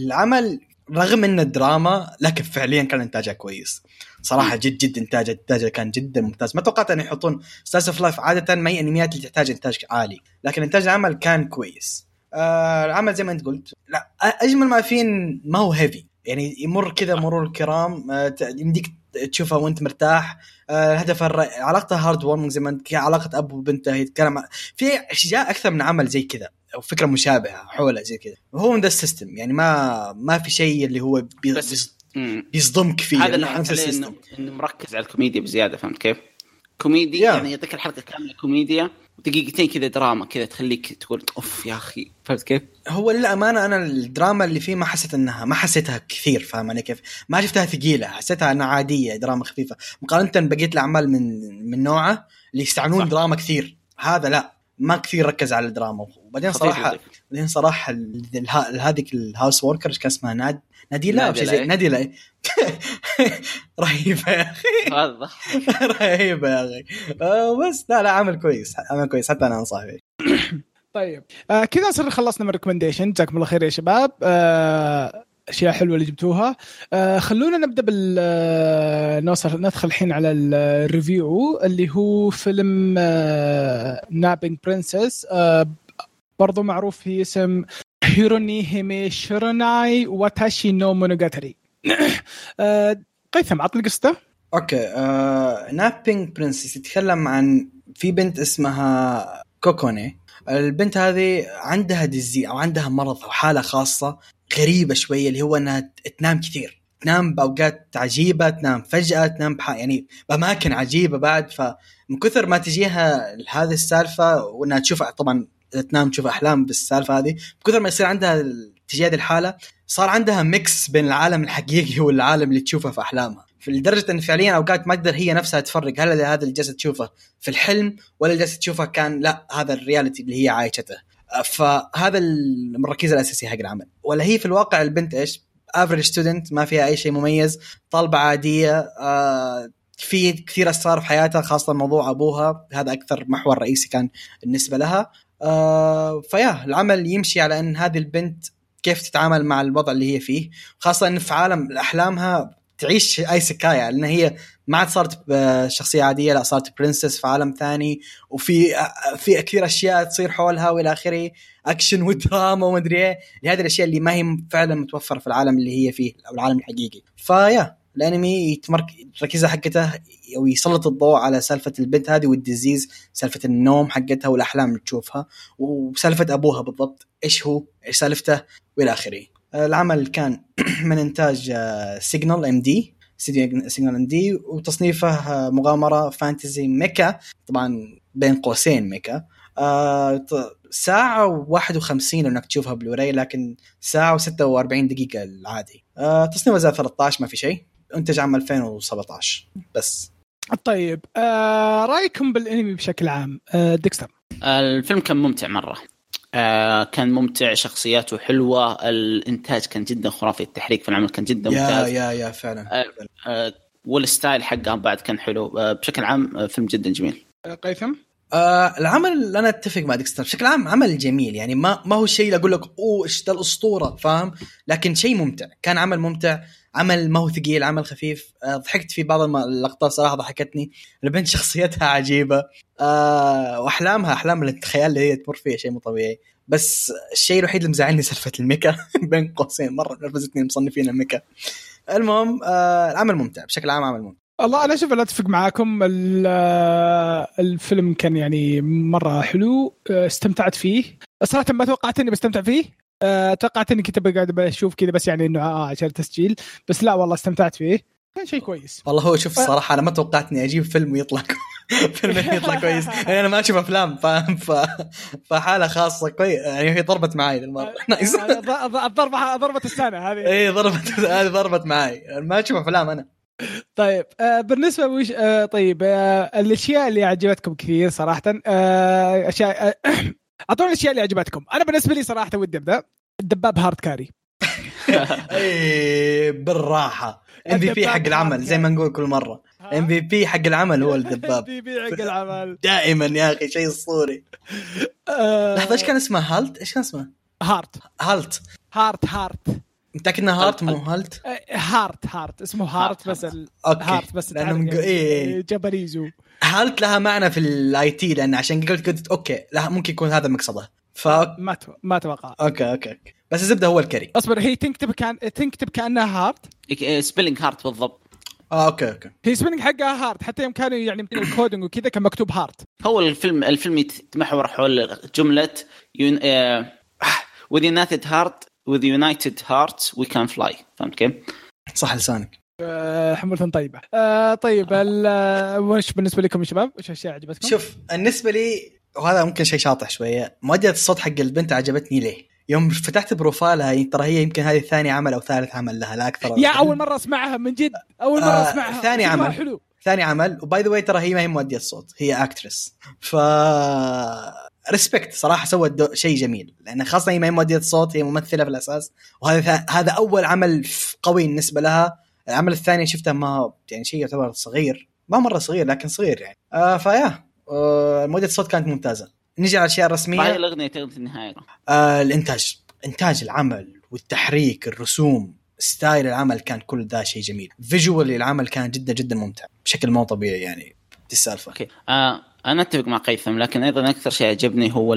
العمل رغم إنه دراما لكن فعليا كان إنتاجه كويس. صراحة جد جد انتاج إنتاجه كان جدا ممتاز. ما توقعت أن يحطون slice of life عادة ما هي انميات اللي تحتاج إنتاج عالي. لكن إنتاج العمل كان كويس. آه العمل زي ما أنت قلت لا أجمل ما فيه ما هو heavy يعني يمر كذا مرور الكرام آه يمديك تشوفها وانت مرتاح. آه هدف الر... علاقته heartwarming زي ما انت علاقة أب وبنته يتكلم في أشياء أكثر من عمل زي كذا أو فكرة مشابهة حوله زي كذا. وهو من ذا ال system يعني ما ما في شيء اللي هو بيصدمك فيه هذا اللي حكيت إنه إنه مركز على الكوميديا بزيادة فهمت كيف؟ كوميديا yeah. يعني يعطيك الحلقة كاملة كوميديا ودقيقتين كذا دراما كذا تخليك تقول أوف يا أخي فهمت كيف؟ هو للأمانة أنا الدراما اللي فيه ما حسيت انها ما حسيتها كثير فاهم علي كيف؟ ما شفتها ثقيلة حسيتها إنها عادية دراما خفيفة مقارنة بقية الأعمال من من نوعه اللي يستعنون دراما كثير هذا لا ما كثير ركز على الدراما وبعدين صراحة بعدين صراحة هذيك ال house worker إيش كان اسمها ناد ناديلا أو شيء زي ناديلا رهيبه يا أخي. رهيبه يا أخي. بس لا لا عمل كويس عمل كويس حتى أنا انصح فيه طيب. آه كذا صرنا خلصنا من ال recommendation جزاكم الله خير يا شباب. آه أشياء حلوة اللي جبتوها. آه خلونا نبدأ بال آه نوصل ندخل الحين على ال review اللي هو فيلم آه Napping Princess آه برضو معروف في اسم Hirune Hime Shiranai Watashi no Monogatari آه قيثم عطني قصته؟ okay آه Napping Princess يتكلم عن في بنت اسمها كوكوني. البنت هذه عندها disease أو عندها مرض أو حالة خاصة غريبة شوية اللي هو إنها تنام كثير. تنام بأوقات عجيبة تنام فجأة تنام بح... يعني بأماكن عجيبة بعد. فمن كثر ما تجيها هذه السالفة وإنها تشوف طبعا تنام تشوف أحلام بالسالفة هذه. بكثر ما يصير عندها تجي هذه الحالة صار عندها mix بين العالم الحقيقي والعالم اللي تشوفه في أحلامها. لدرجة إن فعليا أوقات ما تقدر هي نفسها تفرق هل هذا اللي جالسة تشوفه في الحلم ولا اللي جالسة تشوفه كان لا هذا ال reality اللي هي عايشته. فهذا الركيزه الأساسية حق العمل. ولا هي في الواقع البنت إيش؟ average student ما فيها أي شيء مميز طالبة عادية آه في كثير أسرار في حياتها خاصة موضوع أبوها هذا أكثر محور رئيسي كان بالنسبة لها. آه ف yeah العمل يمشي على أن هذه البنت كيف تتعامل مع الوضع اللي هي فيه خاصة إن في عالم أحلامها تعيش isekai لأن هي ما عاد صارت شخصية عادية لا صارت princess في عالم ثاني وفي في كثير أشياء تصير حولها وإلى آخره اكشن ودراما وما أدري إيه هذه الأشياء اللي ما هي فعلا متوفرة في العالم اللي هي فيه أو العالم الحقيقي. ف yeah. الانمي يتمركز التركيزه حقته ويسلط الضوء على سالفة البنت هذه وال disease سالفة النوم حقتها والأحلام اللي تشوفها وسالفة أبوها بالضبط إيش هو إيش سالفته وإلى آخره. العمل كان من إنتاج Signal MD Signal MD وتصنيفه آه، مغامرة fantasy mecha طبعا بين قوسين mecha. آه ساعة و51 إنك تشوفها بلوراي لكن ساعة و46 دقيقة العادي. آه تصنيفه PG 13 ما في شيء. انتج عام 2017 بس. طيب آه رأيكم بالأنمي بشكل عام؟ آه ديكستر. الفيلم كان ممتع مرة. آه كان ممتع شخصياته حلوة الإنتاج كان جدا خرافي التحريك في العمل كان جدا ممتاز. يا يا يا فعلا آه آه وال style حقه بعد كان حلو. آه بشكل عام آه فيلم جدا جميل. آه قيثم؟ آه العمل أنا أتفق مع ديكستر. بشكل عام عمل جميل. يعني ما ما هو شيء اللي أقول لك أوه إيش ذا الأسطورة فاهم؟ لكن شيء ممتع. كان عمل ممتع. عمل ما هو ثقيل عمل خفيف. آه ضحكت في بعض اللقطات صراحة ضحكتني. البنت شخصيتها عجيبة. آه وأحلامها أحلام الخيال اللي هي تمر فيها شيء مو طبيعي. بس الشيء الوحيد اللي مزعلني سالفة ال mecha. بين قوسين مرة نرفزتني مصنفين ال mecha. المهم آه العمل ممتع بشكل عام عمل ممتع. والله أنا شوف أتفق معاكم. الفيلم كان يعني مرة حلو استمتعت فيه. صراحة ما توقعت إني بستمتع فيه. توقعت إني كنت بقعد بشوف كذا بس يعني إنه آه عشان التسجيل. بس لا والله استمتعت فيه. كان شيء كويس. والله هو شوف الصراحة أنا ما توقعت إني أجيب فيلم ويطلع فيلم يطلع كويس. يعني أنا ما أشوف أفلام فاهم ف... فحالة خاصة كويس يعني هي ضربت معي المره الضربه ضربه السنة هذه. اي ضربت هذه ضربت معي ما أشوف أفلام أنا. طيب آه بالنسبة وش آه طيب آه الأشياء اللي عجبتكم كثير صراحة آه اشياء آه أعطوني الاشياء اللي عجبتكم. أنا بالنسبة لي صراحة ودي أبدأ. الدباب hard carry. اي بالراحة. MVP حق العمل زي ما نقول كل مرة. MVP حق العمل هو الدباب. MV P حق العمل. دائما يا أخي شيء أسطوري. لحظة إيش كان اسمه؟ هالت؟ إيش كان اسمه؟ هارت. هالت. هارت هارت. متاكد انه هارت مو هالت؟ هارت؟ هارت اسمه هارت بس أوكي. هارت بس لأنه إيه. جبريزو halt لها معنى في ال IT لأن عشان قلت قلت أوكي لا ممكن يكون هذا مقصده. ف ما ما أتوقع. أوكي أوكي بس الزبدة هو ال carry. أصبر هي تنكتب كان تنكتب كأنها هارت؟ spelling هارت بالضبط. آه أوكي أوكي. هي spelling حقها هارت. حتى يوم كانوا يعني ال coding وكذا كان مكتوب هارت. هو الفيلم الفيلم يتمحور حول جملة يون... آه... with united heart with united hearts we can fly. فهمت كيف؟ صح لسانك. أه حمولة طيبة. أه طيب وش بالنسبة لكم يا شباب؟ وش اشياء عجبتكم؟ شوف بالنسبة لي وهذا ممكن شيء شاطح شوية. مؤدية الصوت حق البنت عجبتني ليه؟ يوم فتحت بروفايلها ترى هي يمكن هذه ثاني عمل أو ثالث عمل لها لا أكثر يا أول مرة أسمعها من جد. أول مرة آه أسمعها. ثاني عمل. حلو. ثاني عمل و by the way ترى هي ما هي مؤدية الصوت هي actress ف respect صراحة سوت شيء جميل لأن خاصة هي ما هي مؤدية الصوت هي ممثلة في الأساس وهذا هذا أول عمل قوي بالنسبة لها. العمل الثاني شفته ما يعني شيء يعتبر صغير ما مرة صغير لكن صغير يعني. آه فيا آه مؤدية الصوت كانت ممتازة. نجي على الاشياء الرسميه هاي الاغنيه تغني النهاية. آه الإنتاج إنتاج العمل والتحريك الرسوم. style العمل كان كل ذا شيء جميل. visual العمل كان جدا جدا ممتع. بشكل مو طبيعي يعني دي السالفه أوكي. آه أنا أتفق مع قيثم لكن أيضا أكثر شيء عجبني هو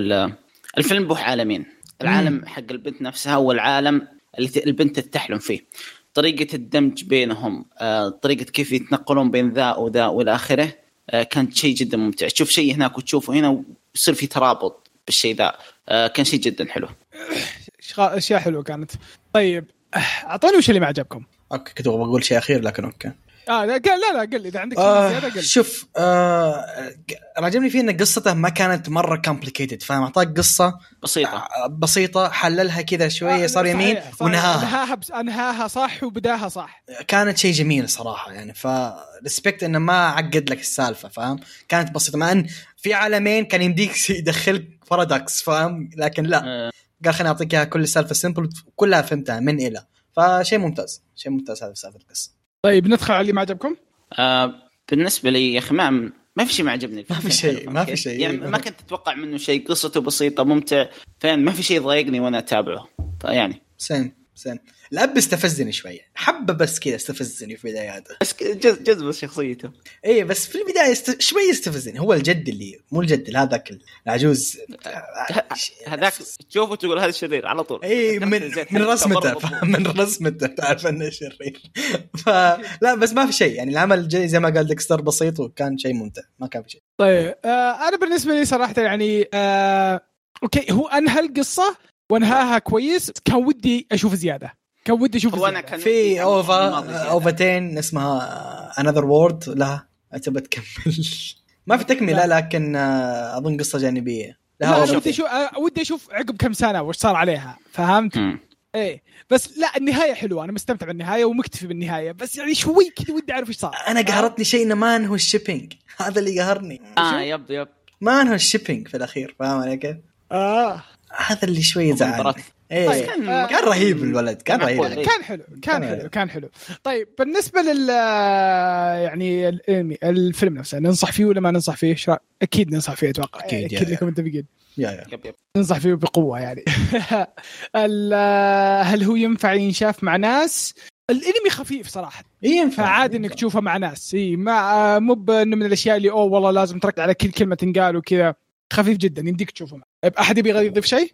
الفيلم بوح عالمين. العالم مم. حق البنت نفسها والعالم اللي البنت تحلم فيه. طريقة الدمج بينهم آه، طريقة كيف يتنقلون بين ذا وذا والى آخره آه، كانت شيء جدا ممتع. تشوف شيء هناك وتشوفه هنا ويصير في ترابط بالشيء ذا. آه، كان شيء جدا حلو. أشياء حلوة كانت. طيب أعطوني وش اللي ما عجبكم. أوكي كنت بقول شيء أخير لكن أوكي. آه لا لا لا قل إذا عندك آه زيادة قل شوف آه عجبني فيه إن قصته ما كانت مرة complicated فاهم؟ أعطاك قصة بسيطة. بسيطة حللها كذا شوية آه صار يمين. ونهاها. أنهاها بس أنهاها صح وبداها صح. كانت شيء جميل صراحة يعني ف respect إنه ما عقد لك السالفة فاهم؟ كانت بسيطة مع إن في عالمين كان يمديك يدخلك paradox فاهم؟ لكن لا. آه. قال خليني أعطيك إياها كل السالفه simple كلها فهمتها من إلى. فشيء ممتاز شيء ممتاز هذا سالفة القصة. طيب ندخل على اللي ما عجبكم؟ آه بالنسبة لي يا أخي ما ما في شيء ما عجبني ما في شيء- ما في شيء. يعني ما كنت أتوقع منه شيء قصته بسيطة ممتع فين؟ ما في شيء ضايقني وأنا أتابعه. فيعني. same same الاب استفزني شوية حبة بس كذا استفزني في بداياته بس جز جذب شخصيته. إيه بس في البداية است... شوي استفزني هو الجد اللي مو الجد هذاك العجوز. هذاك تشوفه تقول هذا شرير على طول. اي من من رسمته من رسمته تعرف إنه شرير. فلا بس ما في شيء يعني العمل جاي زي ما قال ديكستر بسيط وكان شيء ممتع ما كان في شيء. طيب آه أنا بالنسبة لي صراحة يعني آه أوكي هو أنهى القصة وأنهاها كويس كان ودي أشوف زيادة. كان ودي أشوف في OVA. أوفتين اسمها another world لها تبى تكمل ما في تكملة لكن آه، أظن قصة جانبية. لا لها. ودي أشوف آه، ودي أشوف عقب كم سنة وش صار عليها. فهمت؟ مم. إيه. بس لا النهاية حلوة. أنا مستمتع بالنهاية ومكتفي بالنهاية. بس يعني شوي كذا ودي أعرف إيش صار. أنا قهرتني شيء إنه ما انهوا ال shipping. هذا اللي قهرني. آه yep yep. ما انهوا ال shipping في الأخير. فاهم علي كيف؟ آه. هذا اللي شوي زعلني مباراة. إيه طيب، كان, آه، كان رهيب الولد كان. رهيب. كان حلو كان كان حلو. كان حلو طيب بالنسبة لل يعني الانمي الفيلم نفسه ننصح فيه ولا ما ننصح فيه؟ أكيد ننصح فيه أتوقع أكيد، يا- أكيد. لكم متفقين ننصح فيه بقوة يعني ال- هل هو ينفع ينشاف مع ناس؟ الأنمي خفيف صراحة إيه ينفع فعادي إنك تشوفه مع ناس إي ما مو بانه من الأشياء اللي أوه والله لازم تركز على كل كلمة تنقال وكذا خفيف جدا يمديك تشوفه أحد يبي يضيف شيء؟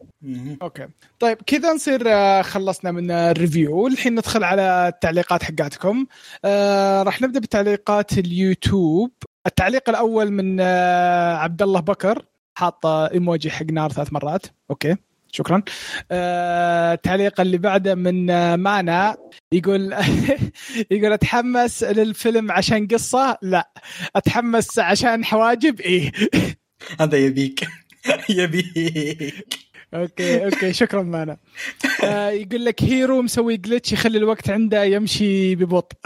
أوكي. طيب كذا نصير آه، خلصنا من ال review. الحين ندخل على التعليقات حقاتكم. آه راح نبدأ بتعليقات اليوتيوب. التعليق الأول من آه عبد الله بكر. حاط إيموجي حق نار ثلاث مرات. أوكي شكرا. آه التعليق اللي بعده من آه مانا. يقول يقول أتحمس للفيلم عشان قصة؟ لا. أتحمس عشان حواجب؟ إيه. هذا يبيك. يبيك. أوكي أوكي شكرا مانا. آه يقول لك هيرو مسوي glitch يخلي الوقت عنده يمشي ببطء.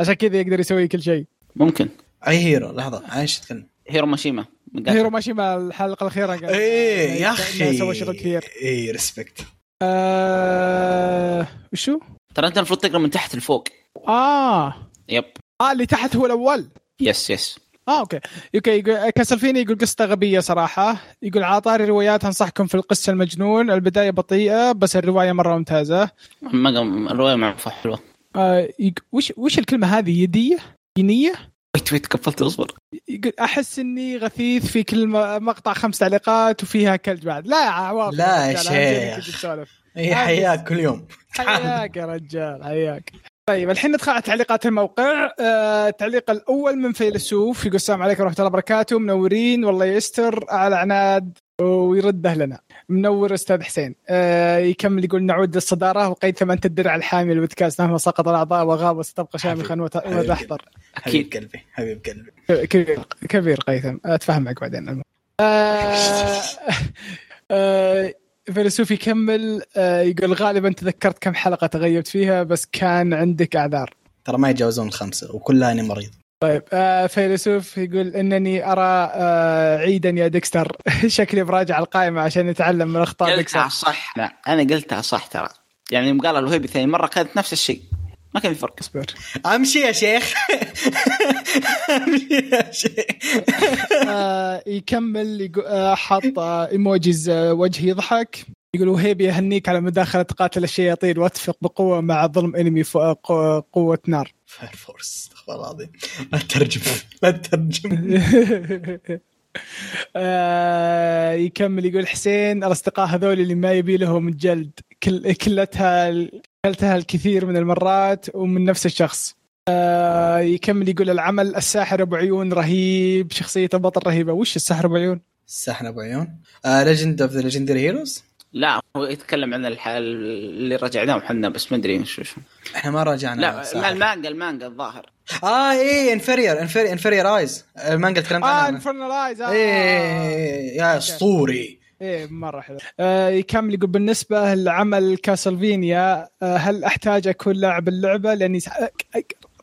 عشان كذا يقدر يسوي كل شيء. ممكن. أي هيرو لحظة عايش تتكلم؟ هيرو ماشيما. هيرو قاتل. ماشي مع الحلقة الأخيرة قال إيه يا إنه أخي. سوى شغل كثير. إيه respect آه وشو؟ ترى أنت المفروض تقرأ من تحت لفوق. آه. yep. آه اللي تحت هو الأول. yes yes آه أوكي. أوكي يقول كاسلفيني يقول قصته غبية صراحة. يقول على طاري روايات أنصحكم في القصة المجنون. البداية بطيئة بس الرواية مرة ممتازة. ما الرواية معروفة حلوة. آه يق... وش وش الكلمة هذه؟ يدية؟ ينية؟ wait wait قفلت أصبر. يقول أحس إني غثيث في كل مقطع خمس تعليقات وفيها كلج بعد. لا يا عواف لا يا شيخ. هي حياك كل يوم. حياك يا رجال حياك. طيب الحين ندخل على تعليقات الموقع. آه التعليق الأول من فيلسوف يقول السلام عليكم ورحمة الله وبركاته. منورين والله يستر على عناد ويرد اهلنا منور أستاذ حسين. آه يكمل يقول نعود للصدارة وقيثم انت الدرع الحامي للبودكاست مهما سقط الأعضاء وغاب وستبقى شامخا. وتحضر حبيب أكيد قلبي حبيب قلبي. كبير كبير قيثم. أتفهم معك بعدين. آه آه فيلسوف يكمل آه يقول غالبا تذكرت كم حلقة تغيبت فيها بس كان عندك أعذار. ترى ما يتجاوزون الخمسه وكلها اني مريض. طيب آه فيلسوف يقول إنني أرى آه عيدا يا ديكستر. شكلي براجع القائمة عشان نتعلم من أخطاء قلتها ديكستر. صح لا أنا قلتها صح ترى. يعني يوم قال الوهيبي ثاني مرة كانت نفس الشيء. ما كان في فرق. اصبر. أمشي يا شيخ. أمشي يا شيخ. يكمل آه حط آه emojis آه وجه يضحك. يقول وهيبي يهنيك على مداخلة قاتل الشياطين وأتفق بقوة مع ظلم انمي ف- قو- قوة نار. Fire Force استغفر الله العظيم. لا تترجم لا تترجم. آه يكمل يقول حسين الأصدقاء هذول اللي ما يبي لهم جلد كل قلتها قلتها الكثير من المرات ومن نفس الشخص. آه يكمل يقول العمل الساحر أبو عيون رهيب شخصية البطل رهيبة. وش الساحر أبو عيون؟ السحن أبو عيون. ليجند اوف ذا ليجندري هيروز لا هو يتكلم عن الحال اللي رجعناهم حنا بس ما أدري وش إحنا ما راجعنا لا الساحر. المانجا المانجا الظاهر. آه إيه انفيرير انفيرير انفيرير ايز المانجا اللي تكلمت آه عنها. انفرنالايز آه. إيه يا أسطوري. إيه مرة حلو. آه يكمل يقول بالنسبة لعمل كاسلفينيا آه هل أحتاج أكون لاعب اللعبة؟ لأني. آه،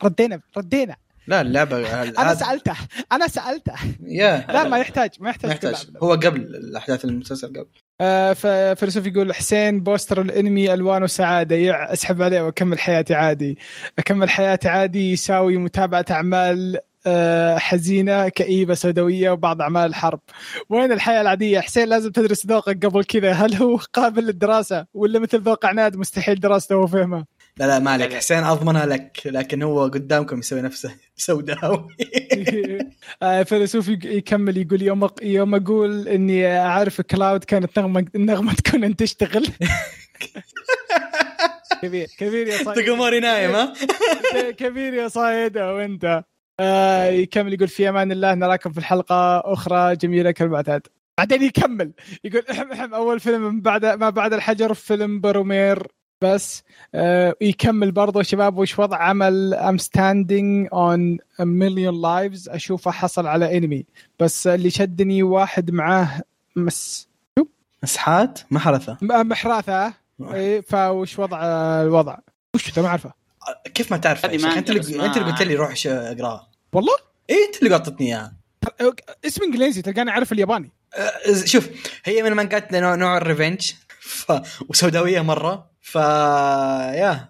ردينا ردينا. لا اللعبة أنا سألته أنا سألته. يا لا ما يحتاج ما يحتاج, ما يحتاج. هو قبل الأحداث المسلسل قبل. آه ففيلسوف يقول حسين بوستر الأنمي الوان وسعاده يع اسحب عليه وأكمل حياتي عادي. أكمل حياتي عادي يساوي متابعة أعمال آه، حزينة كئيبة سوداوية وبعض أعمال الحرب. وين الحياة العادية؟ حسين لازم تدرس ذوقك قبل كذا. هل هو قابل للدراسة؟ ولا مثل ذوق عناد مستحيل دراسته وفهمه لا لا ما عليك. حسين أضمنها لك لكن هو قدامكم يسوي نفسه سوداوي آه، فيلسوف يكمل يقول يوم يوم أقول إني أعرف كلاود كانت نغمة نغمة كونان تشتغل. كبير كبير يا صايد. تقموري نايم ها؟ كبير يا صايد وانت آه يكمل يقول في أمان الله نراكم في الحلقة أخرى جميلة كالمعتاد بعدين يكمل يقول احم احم أول فيلم من بعد ما بعد الحجر فيلم برومير. بس آه يكمل برضو شباب وش وضع عمل I'm Standing on Million Lives أشوفه حصل على انمي بس اللي شدني واحد معاه مس مسحات؟ محرثه محراثة. إيه فوش وضع الوضع؟ وش ما أعرفه. كيف ما تعرف أنت اللي أنت اللي قلت لي روح ش- اقراها والله؟ إيه أنت اللي قاطتني اياها اسم إنجليزي تلقاني أعرف الياباني. أه، شوف هي من المانجات نوع, نوع ال revenge. ف... وسوداوية مرة. ف يا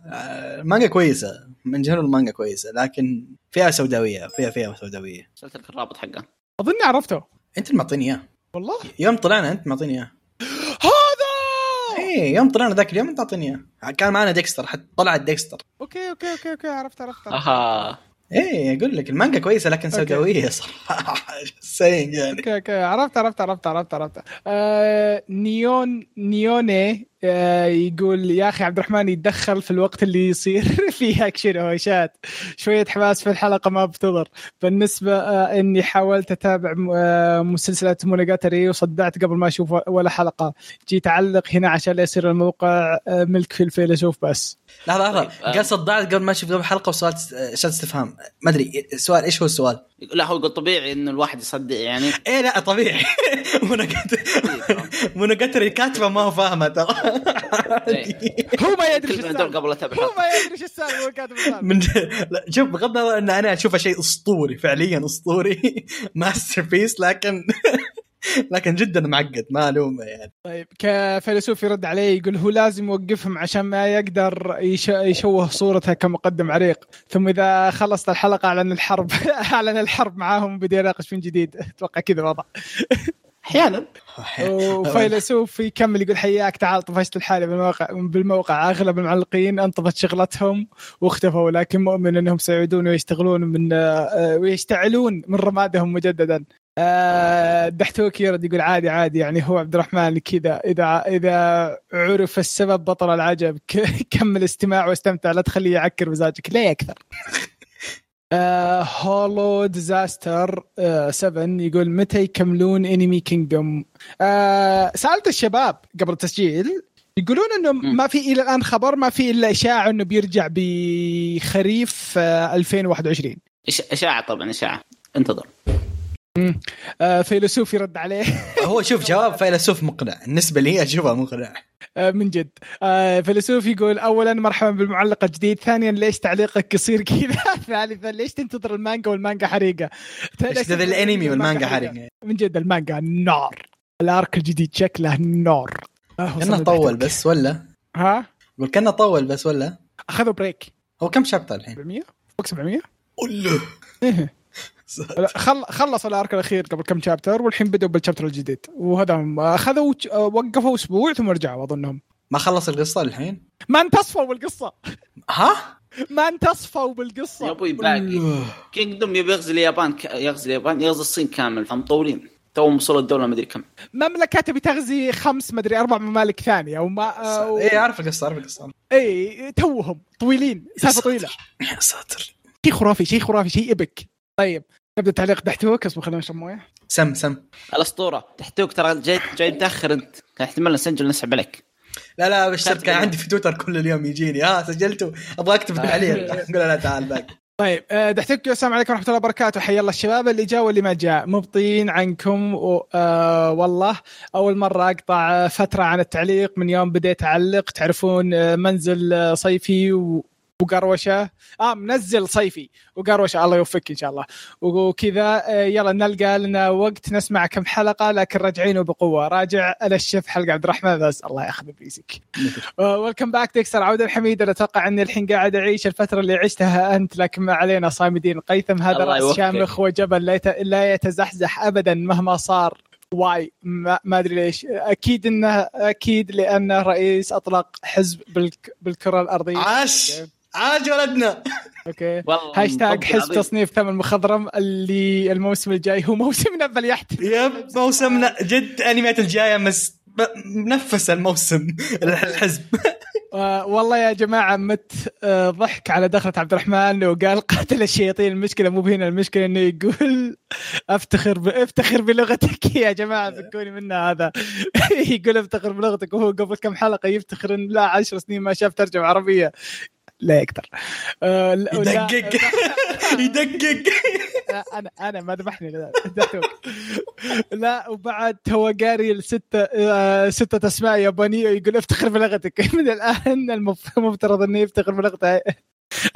مانجا كويسة in general المانجا كويسة لكن فيها سوداوية فيها فيها سوداوية. ارسلت لك الرابط حقه. أظني عرفته. أنت اللي معطيني إياه. والله؟ يوم طلعنا أنت معطيني إياه. هذا! إيه يوم طلعنا ذاك اليوم أنت تعطيني إياه. كان معنا ديكستر حتى طلعت ديكستر. أوكي أوكي أوكي أوكي عرفت عرفت, عرفت. أها. إيه أقول لك المانجا كويسة لكن. سوداوية صراحة. سيء يعني. أوكي أوكي عرفت عرفت عرفت عرفت عرفت. آه نيون نيوني يقول يا أخي عبد الرحمن يتدخل في الوقت اللي يصير فيه اكشن وهوشات شوية حماس في الحلقة ما بتضر بالنسبة آه إني حاولت أتابع آه مسلسلات مونوجاتري وصدعت قبل ما أشوف ولا حلقة. جيت أعلق هنا عشان لا يصير الموقع آه ملك في الفيلسوف بس. لحظة لحظة. طيب،. قال صدعت قبل ما أشوف قبل الحلقة وسؤال عشان استفهام ما أدري السؤال إيش هو السؤال؟ لا هو يقول طبيعي إنه الواحد يصدع يعني. إيه لا طبيعي. مونوجاتري كاتبه ما هو فاهمه ترى. إيه. هو ما يدري السالفة. قبل اتابع هو. ما يدري شو السالفة هو كاتب من شوف بغض النظر إن أنا أشوفه شيء أسطوري فعليا أسطوري. masterpiece لكن لكن جدا معقد ما ألومه يعني. طيب كفيلسوف يرد عليه يقول هو لازم يوقفهم عشان ما يقدر يش- يشوه صورته كمقدم عريق. ثم إذا خلصت الحلقة أعلن الحرب أعلن الحرب معاهم وبدا يناقش من جديد. أتوقع كذا الوضع. أحيانا. وفيلسوف يكمل يقول حياك تعال طفشت الحالة بالموقع بالموقع. أغلب المعلقين انطفت شغلتهم واختفوا لكن مؤمن إنهم سيعودون ويشتغلون من آه، ويشتعلون من رمادهم مجددا. آه، دحتوك يرد يقول عادي عادي يعني هو عبد الرحمن كذا. إذا إذا عرف السبب بطل العجب كمل استماع واستمتع. لا تخليه يعكر مزاجك ليه أكثر آه هولو ديزاستر 7 يقول متى يكملون انمي Kingdom آه سألت الشباب قبل التسجيل يقولون إنه. ما في إلى الآن خبر ما في إلا إشاعة إنه بيرجع بخريف آه 2021 إش- إشاعة طبعا إشاعة. انتظر. آه فيلسوف يرد عليه. هو شوف جواب فيلسوف مقنع. بالنسبة لي أشوفه مقنع. آه من جد. آه فيلسوف يقول اولا مرحبا بالمعلق الجديد. ثانيا ليش تعليقك قصير كذا؟ ثالثا ليش تنتظر المانجا والمانجا حريقة؟ ذا الأنمي والمانجا حرق من جد المانجا نار. ال arc الجديد شكله نار. آه، كنا وصلنا طول. بس ولا؟ ها؟ قول كنا طول بس ولا؟ أخذوا break. هو كم chapter الحين؟ 700 فوق 700 قول لا، خل خلصوا ال arc الأخير قبل كم chapter والحين بدوا بال chapter الجديد. وهذا أخذوا وقفوا أسبوع ثم رجعوا أظنهم. ما خلص القصة الحين؟ ما انتصفوا بالقصة. ها؟ ما انتصفوا بالقصة. يا أبوي باقي. كينجدوم يبي يغزي اليابان ك... يغزي اليابان يغزي الصين كامل فمطولين توهم وصلوا الدولة ما أدري كم. مملكة تبي تغزي خمس مدري أربع ممالك ثانية وما آه، إيه أعرف القصة أعرف القصة. اي توهم طويلين سالفة طويلة. يا ساتر. شيء خرافي شيء خرافي شيء إبك. طيب. نبدا تعليق دحتوك اصبر خلينا نشرب مويه سم. سم الاسطوره تحتوك ترى جاي جاي متأخر أنت. كان احتمال نسجل نسحب عليك. لا لا بشرت كان؟ عندي في تويتر كل اليوم يجيني. ها سجلته. أبغى أكتب عليه. أقول لا تعال باقي طيب آه، دحتوك السلام عليكم ورحمة الله وبركاته. حيا الله الشباب اللي جاء واللي ما جاء. مبطين عنكم و... آه والله. أول مرة أقطع آه، فترة عن التعليق. من يوم بديت أعلق. تعرفون آه، منزل آه، صيفي و... وقروشه. آه منزل صيفي. وقروشه الله يوفقك إن شاء الله. وكذا آه، يلا نلقى لنا وقت نسمع كم حلقة لكن راجعين بقوه راجع الشف حلقة. عبد الرحمن بس الله ياخذ بيسك. ويلكم باك ديكستر. عودة الحميد. أنا أتوقع أني الحين قاعد أعيش الفترة اللي عشتها أنت لكن ما علينا. صامدين. قيثم هذا رأس. شامخ وجبل. لا يت- لا يتزحزح ابدا مهما صار. واي. ما, ما أدري ليش. أكيد إنه أكيد لأنه رئيس أطلق حزب بالك بالكرة الأرضية. عاش! عاش ولدنا. أوكي. والله هاشتاج حزب. تصنيف ثمن مخضرم اللي الموسم الجاي هو موسمنا بليحت يب موسمنا جد انميات الجاية مس ب- منفس الموسم الحزب. والله يا جماعة مت آه ضحك على دخلة عبد الرحمن وقال قاتل الشياطين المشكلة مو هنا المشكلة إنه يقول أفتخر ب... أفتخر بلغتك يا جماعة فكوني منها هذا. يقول أفتخر بلغتك وهو قبل كم حلقة يفتخر إن لا عشر سنين ما شاف ترجمة عربية. لا يقدر آه لا- يدقق. يدقق. أنا أنا ما ذبحني لا. لا وبعد هو قاري الستة آه، ستة أسماء يابانية يقول افتخر بلغتك. من الآن المف- المفترض إنه يفتخر بلغته.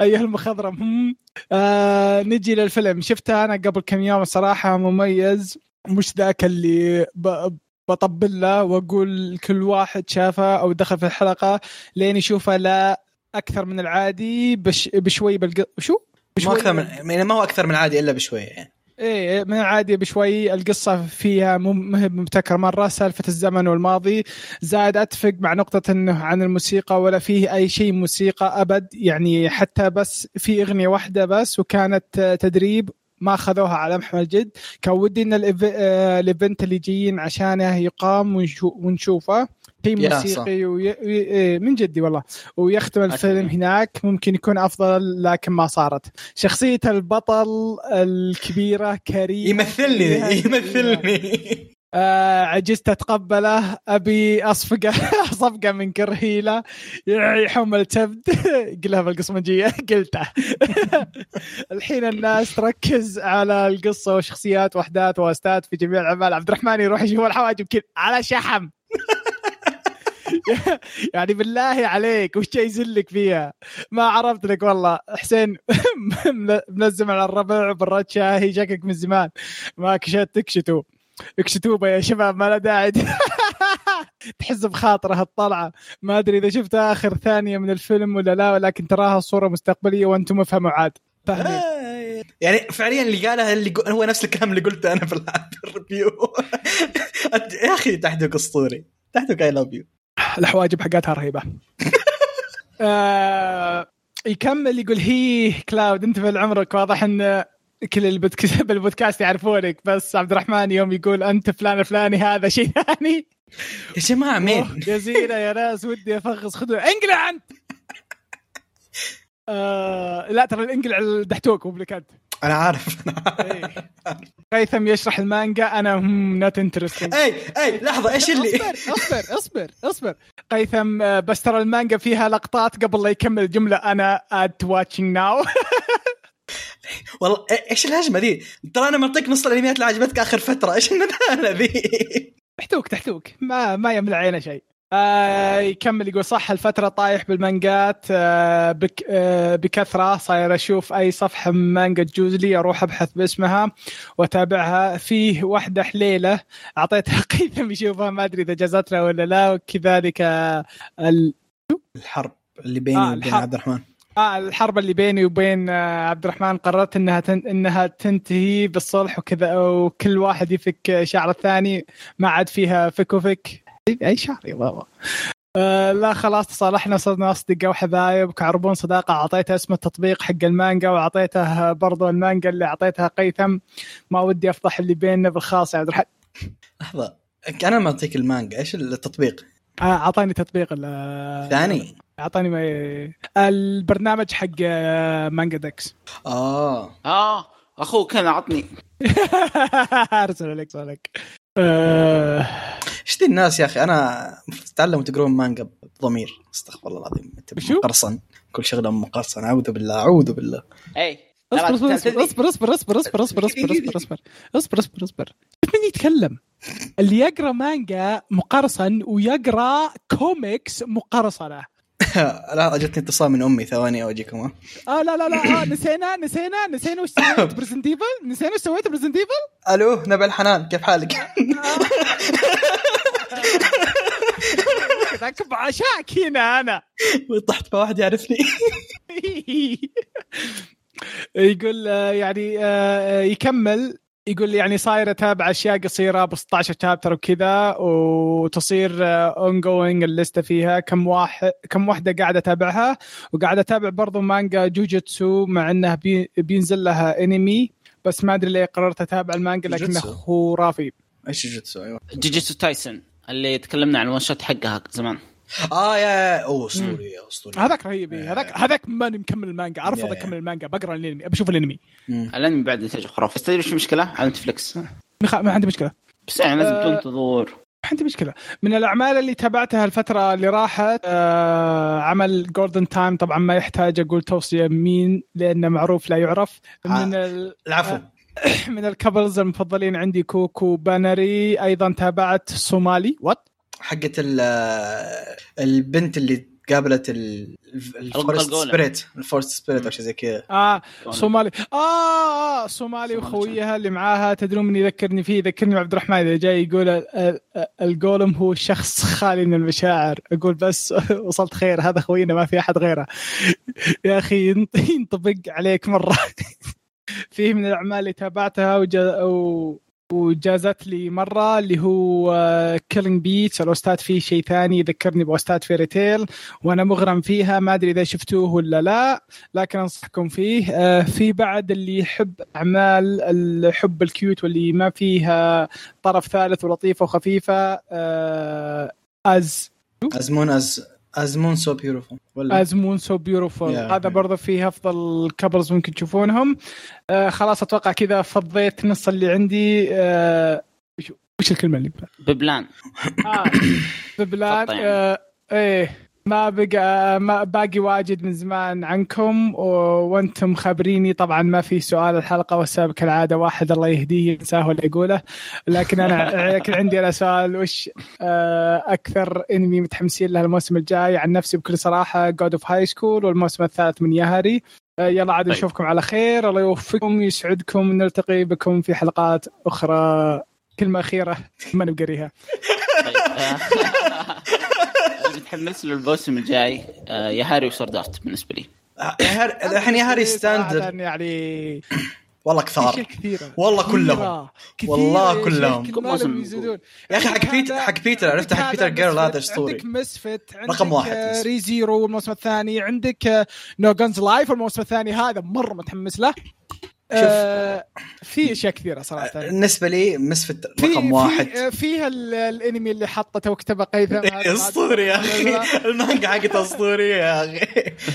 أيها المخضرم. آه نجي للفيلم. شفته أنا قبل كم يوم الصراحة مميز. مش ذاك اللي ب... بطبل له وأقول كل واحد شافه أو دخل في الحلقة لين يشوفه. لا أكثر من العادي بش... بشوي بالق... شو؟ ما بشوي أكثر من يعني ما هو أكثر من عادي إلا بشويه يعني إيه من العادي بشوي القصة فيها مو ما هي مبتكرة مرة سالفة الزمن والماضي زائد أتفق مع نقطة إنه عن الموسيقى ولا فيه أي شيء موسيقى أبد يعني حتى بس في أغنية واحدة بس وكانت تدريب ما أخذوها على محمل جد كان ودي إن آه، ال event اللي جايين عشانه يقام ونشو- ونشوفه شيء موسيقي وي... إيه، من جدي والله. ويختم الفيلم أكيد. هناك ممكن يكون أفضل لكن ما صارت. شخصية البطل الكبيرة كريم يمثلني يمثلني. آه عجزت أتقبله. أبي أصفقه صفقه من كرهيله يحمل تبد قلها بالقصمجيه قلته. الحين الناس تركز على القصة وشخصيات وأحداث وأستاذ في جميع الأعمال. عبد الرحمن يروح يشوف الحواجب كذا على شحم. يعني بالله عليك وش يزلك فيها؟ ما عرفت لك والله. حسين منزم على الربع براد شاهي شكك من زمان. ما كشت تكشتوا اكشتوبه يا شباب ما له داعي. تحس بخاطرة الطلعه ما أدري إذا شفت آخر ثانية من الفيلم ولا لا ولكن تراها صورة مستقبلية وأنتم افهموا عاد. يعني فعليا اللي قالها اللي. هو نفس الكلام اللي قلته أنا في الريفيو يا أخي تحتك أسطوري. تحتك اي لاف يو الحواجب حقتها رهيبة. آه يكمل يقول هي كلاود انت في عمرك واضح إن كل اللي بتك- بالبودكاست يعرفونك بس عبد الرحمن يوم يقول أنت فلان الفلاني هذا شيء ثاني. يا جماعة مين؟ جزيره يا ناس ودي أفخص خذوا انقلع انت آه لا ترى الانقلع الدحتوك مو بلك أنت. أنا عارف. أنا عارف إيه. قيثم يشرح المانجا أنا not interesting اي اي لحظة إيش اللي؟ أصبر أصبر أصبر أصبر. قيثم آه، بس ترى المانجا فيها لقطات قبل لا يكمل الجملة. أنا not watching now والله إيه- إيش الهجمة ذي؟ ترى أنا معطيك نص الأنميات اللي عجبتك آخر فترة. إيش الندالة ذي؟ تحتوك تحتوك. ما ما يملى عينه شيء. آه يكمل يقول صح الفترة طايح بالمانجات آه بك آه بكثرة صاير أشوف أي صفحة من مانجا تجوز لي أروح أبحث باسمها وأتابعها. فيه واحدة حليلة أعطيتها قيثم يشوفها ما أدري إذا جازت له ولا لا. وكذلك آه ال... الحرب اللي بيني آه، وبين. عبد الرحمن. آه الحرب اللي بيني وبين آه عبد الرحمن قررت إنها تن... إنها تنتهي بالصلح وكذا وكل واحد يفك شعر الثاني ما عاد فيها فك وفك. أي شعر يا بابا. آه لا خلاص تصالحنا صرنا أصدقاء وحبايب كعربون صداقة أعطيته اسم التطبيق حق المانجا وأعطيته برضو المانجا اللي أعطيتها قيثم. ما ودي أفضح اللي بيننا بالخاص يا عبد الرحمن. لحظة أنا معطيك المانجا إيش التطبيق؟ آه، أعطاني تطبيق ال- ثاني. أعطاني ما... البرنامج حق آه، مانجا دكس آه. آه اخوه كان عطني. أرسل عليك سؤالك آه، إيش ذي الناس يا أخي أنا تعلموا تقرون مانجا بضمير استغفر الله العظيم؟ مقرصن كل شغله مقرصن اعوذ بالله اعوذ بالله اي اصبر اصبر اصبر اصبر اصبر اصبر اصبر اصبر اصبر اصبر اصبر اصبر من يتكلم اللي يقرا مانجا مقرصن ويقرا كوميكس مقرصنه لا جتني اتصال من أمي ثواني اواجيكم ها آه لا لا لا آه نسينا نسينا نسينا وش سويت؟ ب Resident Evil نسينا وش سويت ب Resident Evil ألو نبع الحنان كيف حالك؟ ذاك بعشاك هنا أنا. طحت فواحد يعرفني. يقول آه، يعني آه، يكمل. يقول لي يعني صاير أتابع أشياء قصيرة ب 16 chapter وكذا وتصير ongoing اللسته فيها. كم واحد كم واحدة قاعدة أتابعها؟ وقاعد أتابع برضو مانجا جوجيتسو مع انه بي بينزل لها انمي بس ما أدري ليه قررت أتابع المانجا لكنه جوجيتسو؟ خرافي. إيش جوجيتسو أيوه. جوجيتسو كايسن اللي تكلمنا عن الون حقها زمان. آه يا أوه أسطوري يا أسطوري. هذاك رهيب. هذاك هذاك ماني مكمل المانجا. ارفض. اكمل المانجا. بقرأ الأنمي أبي أشوف الأنمي. الأنمي بعد نتائج خرافي بس تدري وش المشكلة؟ على Netflix مخ- ما عندي مشكلة. بس يعني لازم آه. تنتظر ما عندي مشكلة. من الأعمال اللي تابعتها الفترة اللي راحت آه عمل Golden Time طبعا ما يحتاج أقول توصية مين لأنه معروف لا يعرف. من ال... العفو. من ال couples المفضلين عندي كوكو بانري. أيضا تابعت صومالي وات حقت ال- البنت اللي قابلت ال- ال forest. spirit ال forest spirit أو شيء زي كذا. آه صومالي آه آه صومالي وخويها اللي معاها تدرون من يذكرني فيه؟ يذكرني بعبد الرحمن. إذا جاي يقول ال- ال- ال golem هو شخص خالي من المشاعر. أقول بس وصلت خير. هذا خوينا ما في أحد غيره. يا أخي ينط- ينطبق عليك مرة. فيه من الأعمال اللي تابعتها وجا و... وجازت لي مرة اللي هو Killing Bites الاوستات فيه شيء ثاني يذكرني باوستات Fairy Tail وأنا مغرم فيها. ما أدري إذا شفتوه ولا لا لكن أنصحكم فيه. آه، في بعد اللي يحب أعمال الحب ال cute واللي ما فيها طرف ثالث ولطيفة وخفيفة از ازمون از ازمون سو بيوتيفول ولا؟ as the moon so beautiful Yeah. هذا برضه فيه أفضل couples ممكن تشوفونهم. آه خلاص أتوقع كذا فضيت نص اللي عندي. آه وش- الكلمة اللي ببلان. آه ببلان. آه إيه. ما بقى ما باقي واجد من زمان عنكم و... وأنتم خابريني طبعا ما في سؤال الحلقة والسبب كالعادة واحد الله يهديه ينساه ولا يقوله. لكن أنا لكن عندي أنا سؤال وش آه، أكثر إنمي متحمسين له الموسم الجاي؟ عن نفسي بكل صراحة God of High School والموسم الثالث من ياهري آه، يلا عاد طيب. نشوفكم على خير. الله يوفقكم يسعدكم نلتقي بكم في حلقات أخرى. كلمة أخيرة ما نبقريها طيب. متحمس له الموسم الجاي آه، يا هاري و Sword Art بالنسبة لي. يا هاري الحين يا هاري standard صراحة يعني والله كثار. والله كلهم. والله كلهم. يا أخي حق بيتر حق بيتر عرفت؟ حق Peter Grill هذا أسطوري. عندك Misfit عندك رقم واحد آه،. Re Zero الموسم الثاني عندك آه، No Guns Life الموسم الثاني هذا مرة متحمس له. آه، في أشياء كثيرة صراحة. بالنسبة لي Misfit في رقم في- واحد. آه، فيها ال- الأنمي اللي حطته وكتبه قيثم. ما اسطوري يا أخي. المانجا حقته اسطوريه يا أخي.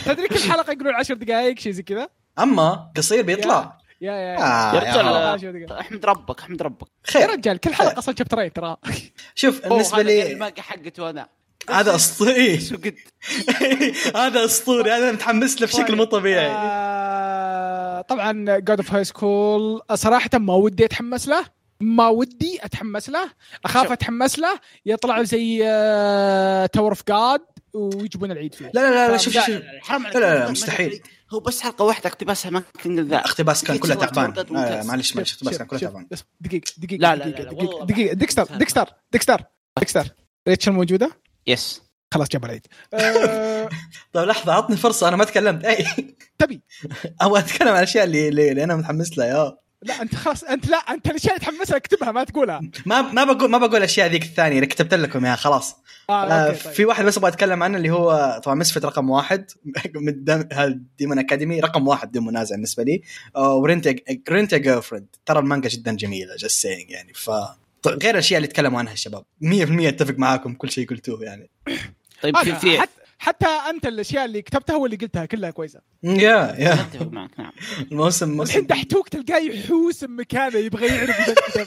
تدري كل حلقة يقولون 10 دقائق شيء زي كذا؟ أما قصير بيطلع. يا يا يا يا رجال. آه، 10 دقائق. أحمد ربك أحمد ربك. يا خير. رجال كل حلقة أصلا شابترين ترى. شوف بالنسبة لي المانجا حقته أنا. هذا اسطوري شو قد هذا اسطوري هذا متحمس له بشكل مو طبيعي آه، طبعا God of High School صراحة ما ودي اتحمس له ما ودي اتحمس له اخاف شوف. اتحمس له يطلع زي Tower of God ويجيبون العيد فيه لا لا لا, لا شوف شوف حرام عليك لا، لا، لا، مستحيل. هو بس حلقه واحدة اقتباسها ما كان ذا اقتباس كان كله تعبان. معلش معلش اقتباس كان كله تعبان دقيقه دقيقه لا، لا، دقيقه دقيقه. دقيقه ديكستر ديكستر ديكستر ديكستر ريتشل موجوده yes. خلاص جاب العيد. آه، طيب لحظة عطني فرصة أنا ما تكلمت. أي. تبي. أبغى أتكلم عن الاشياء اللي, اللي, أنا متحمس لها يا. لا أنت خلاص أنت لا أنت الأشياء اللي تحمسها اكتبها ما تقولها. ما ما بقول ما بقول الأشياء ذيك الثانية اللي كتبت لكم إياها خلاص. آه، آه okay، طيب. في واحد بس أبغى أتكلم عنه اللي هو طبعا Misfit رقم واحد. من Demon Academy؟ رقم واحد بدون منازع بالنسبة لي. آه، و Rent a Rent a Girlfriend ترى المانجا جدا جميلة just saying يعني ف غير الاشياء اللي تكلموا عنها الشباب. 100% أتفق معاكم كل شيء قلتوه يعني. طيب في في حتى حتى أنت الأشياء اللي كتبتها واللي قلتها كلها كويسة. يا يا أتفق معك نعم. الموسم الحين موسم دحتوك تلقاه يحوس بمكانه يبغى يعرف إذا الكتاب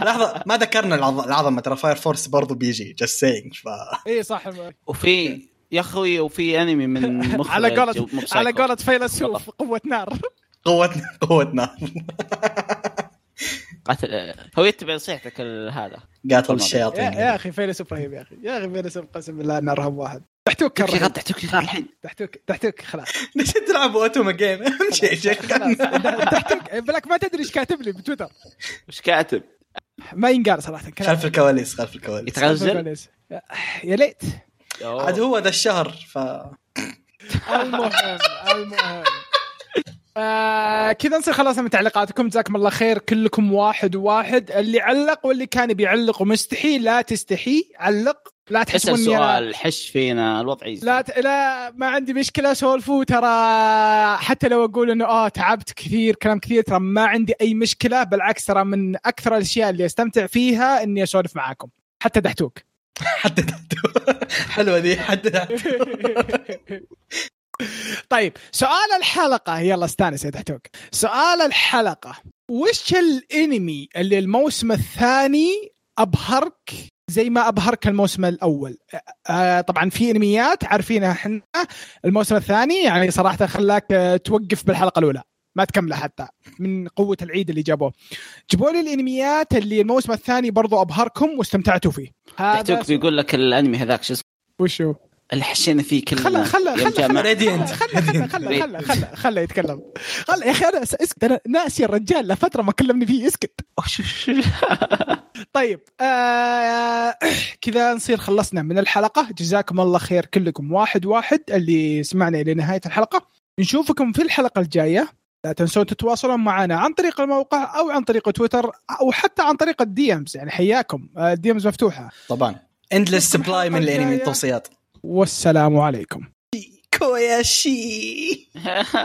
لحظة ما ذكرنا العظ- العظمة ترى فاير فورس برضو بيجي جست سينج ف اي صح. وفي يا أخوي وفي أنمي من على قولة. على قولة فيلسوف قوة نار. قوتنا قوتنا قاتل هو يتبع نصيحتك ال- هذا. قاتل يا, الشياطين. يا أخي فيلسوف رهيب يا أخي. يا أخي فيلسوف قسم بالله إنه ارهب واحد. تحتوك تحتوك كره تحتوك الحين. تحتوك تحتوك خلاص. نسيت تلعب أوتوما جيم. أهم شيء خلاص تحتوك بلاك ما تدري إيش كاتب لي بتويتر. وش كاتب؟ ما ينقال صراحة. خلف الكواليس خلف الكواليس. يتغزل؟ يا ليت. عاد هو ذا الشهر ف المهم المهم. آه كذا نصير خلصنا من تعليقاتكم. جزاكم الله خير. كلكم واحد واحد. اللي علق واللي كان بيعلق ومستحي لا تستحي. علق. لا اسال إني أنا- سؤال حش فينا. الوضع يزي. لا ت... لا ما عندي مشكلة. سولفوا. ترى حتى لو أقول إنه آه تعبت كثير كلام كثير ترى ما عندي أي مشكلة. بالعكس ترى من أكثر الأشياء اللي أستمتع فيها إني أسولف معاكم. حتى دحتوك. حتى تحته حلوة دي. حتى تحته طيب سؤال الحلقة. يلا استانس يا دحتوك. سؤال الحلقة. وش الانمي اللي الموسم الثاني أبهرك زي ما أبهرك الموسم الأول؟ آه طبعا في انميات عارفينها إحنا. الموسم الثاني يعني صراحة خلاك توقف بالحلقة الأولى. ما تكمله حتى. من قوة العيد اللي جابوه. جيبوا لي الانميات اللي الموسم الثاني برضو أبهركم واستمتعتوا فيه. هذا بيقول لك الانمي هذاك شو اسمه؟ وشو؟ اللي حشينا فيه كلنا خلا خلا خلا خلا راديانت خلا خلا خلا خلا خلا خلا يتكلم. خلا يا أخي أنا إسكت. أنا ناسي الرجال لفتره ما كلمني فيه إسكت. طيب آه كذا نصير خلصنا من الحلقة. جزاكم الله خير كلكم. واحد واحد اللي سمعنا إلى نهايه الحلقة. نشوفكم في الحلقة الجاية. لا تنسون تتواصلون معنا عن طريق الموقع أو عن طريق تويتر أو حتى عن طريق ال DMs يعني حياكم. آه، ال DMs مفتوحة. طبعا. endless supply من الأنمي. التوصيات. والسلام عليكم. كوياشي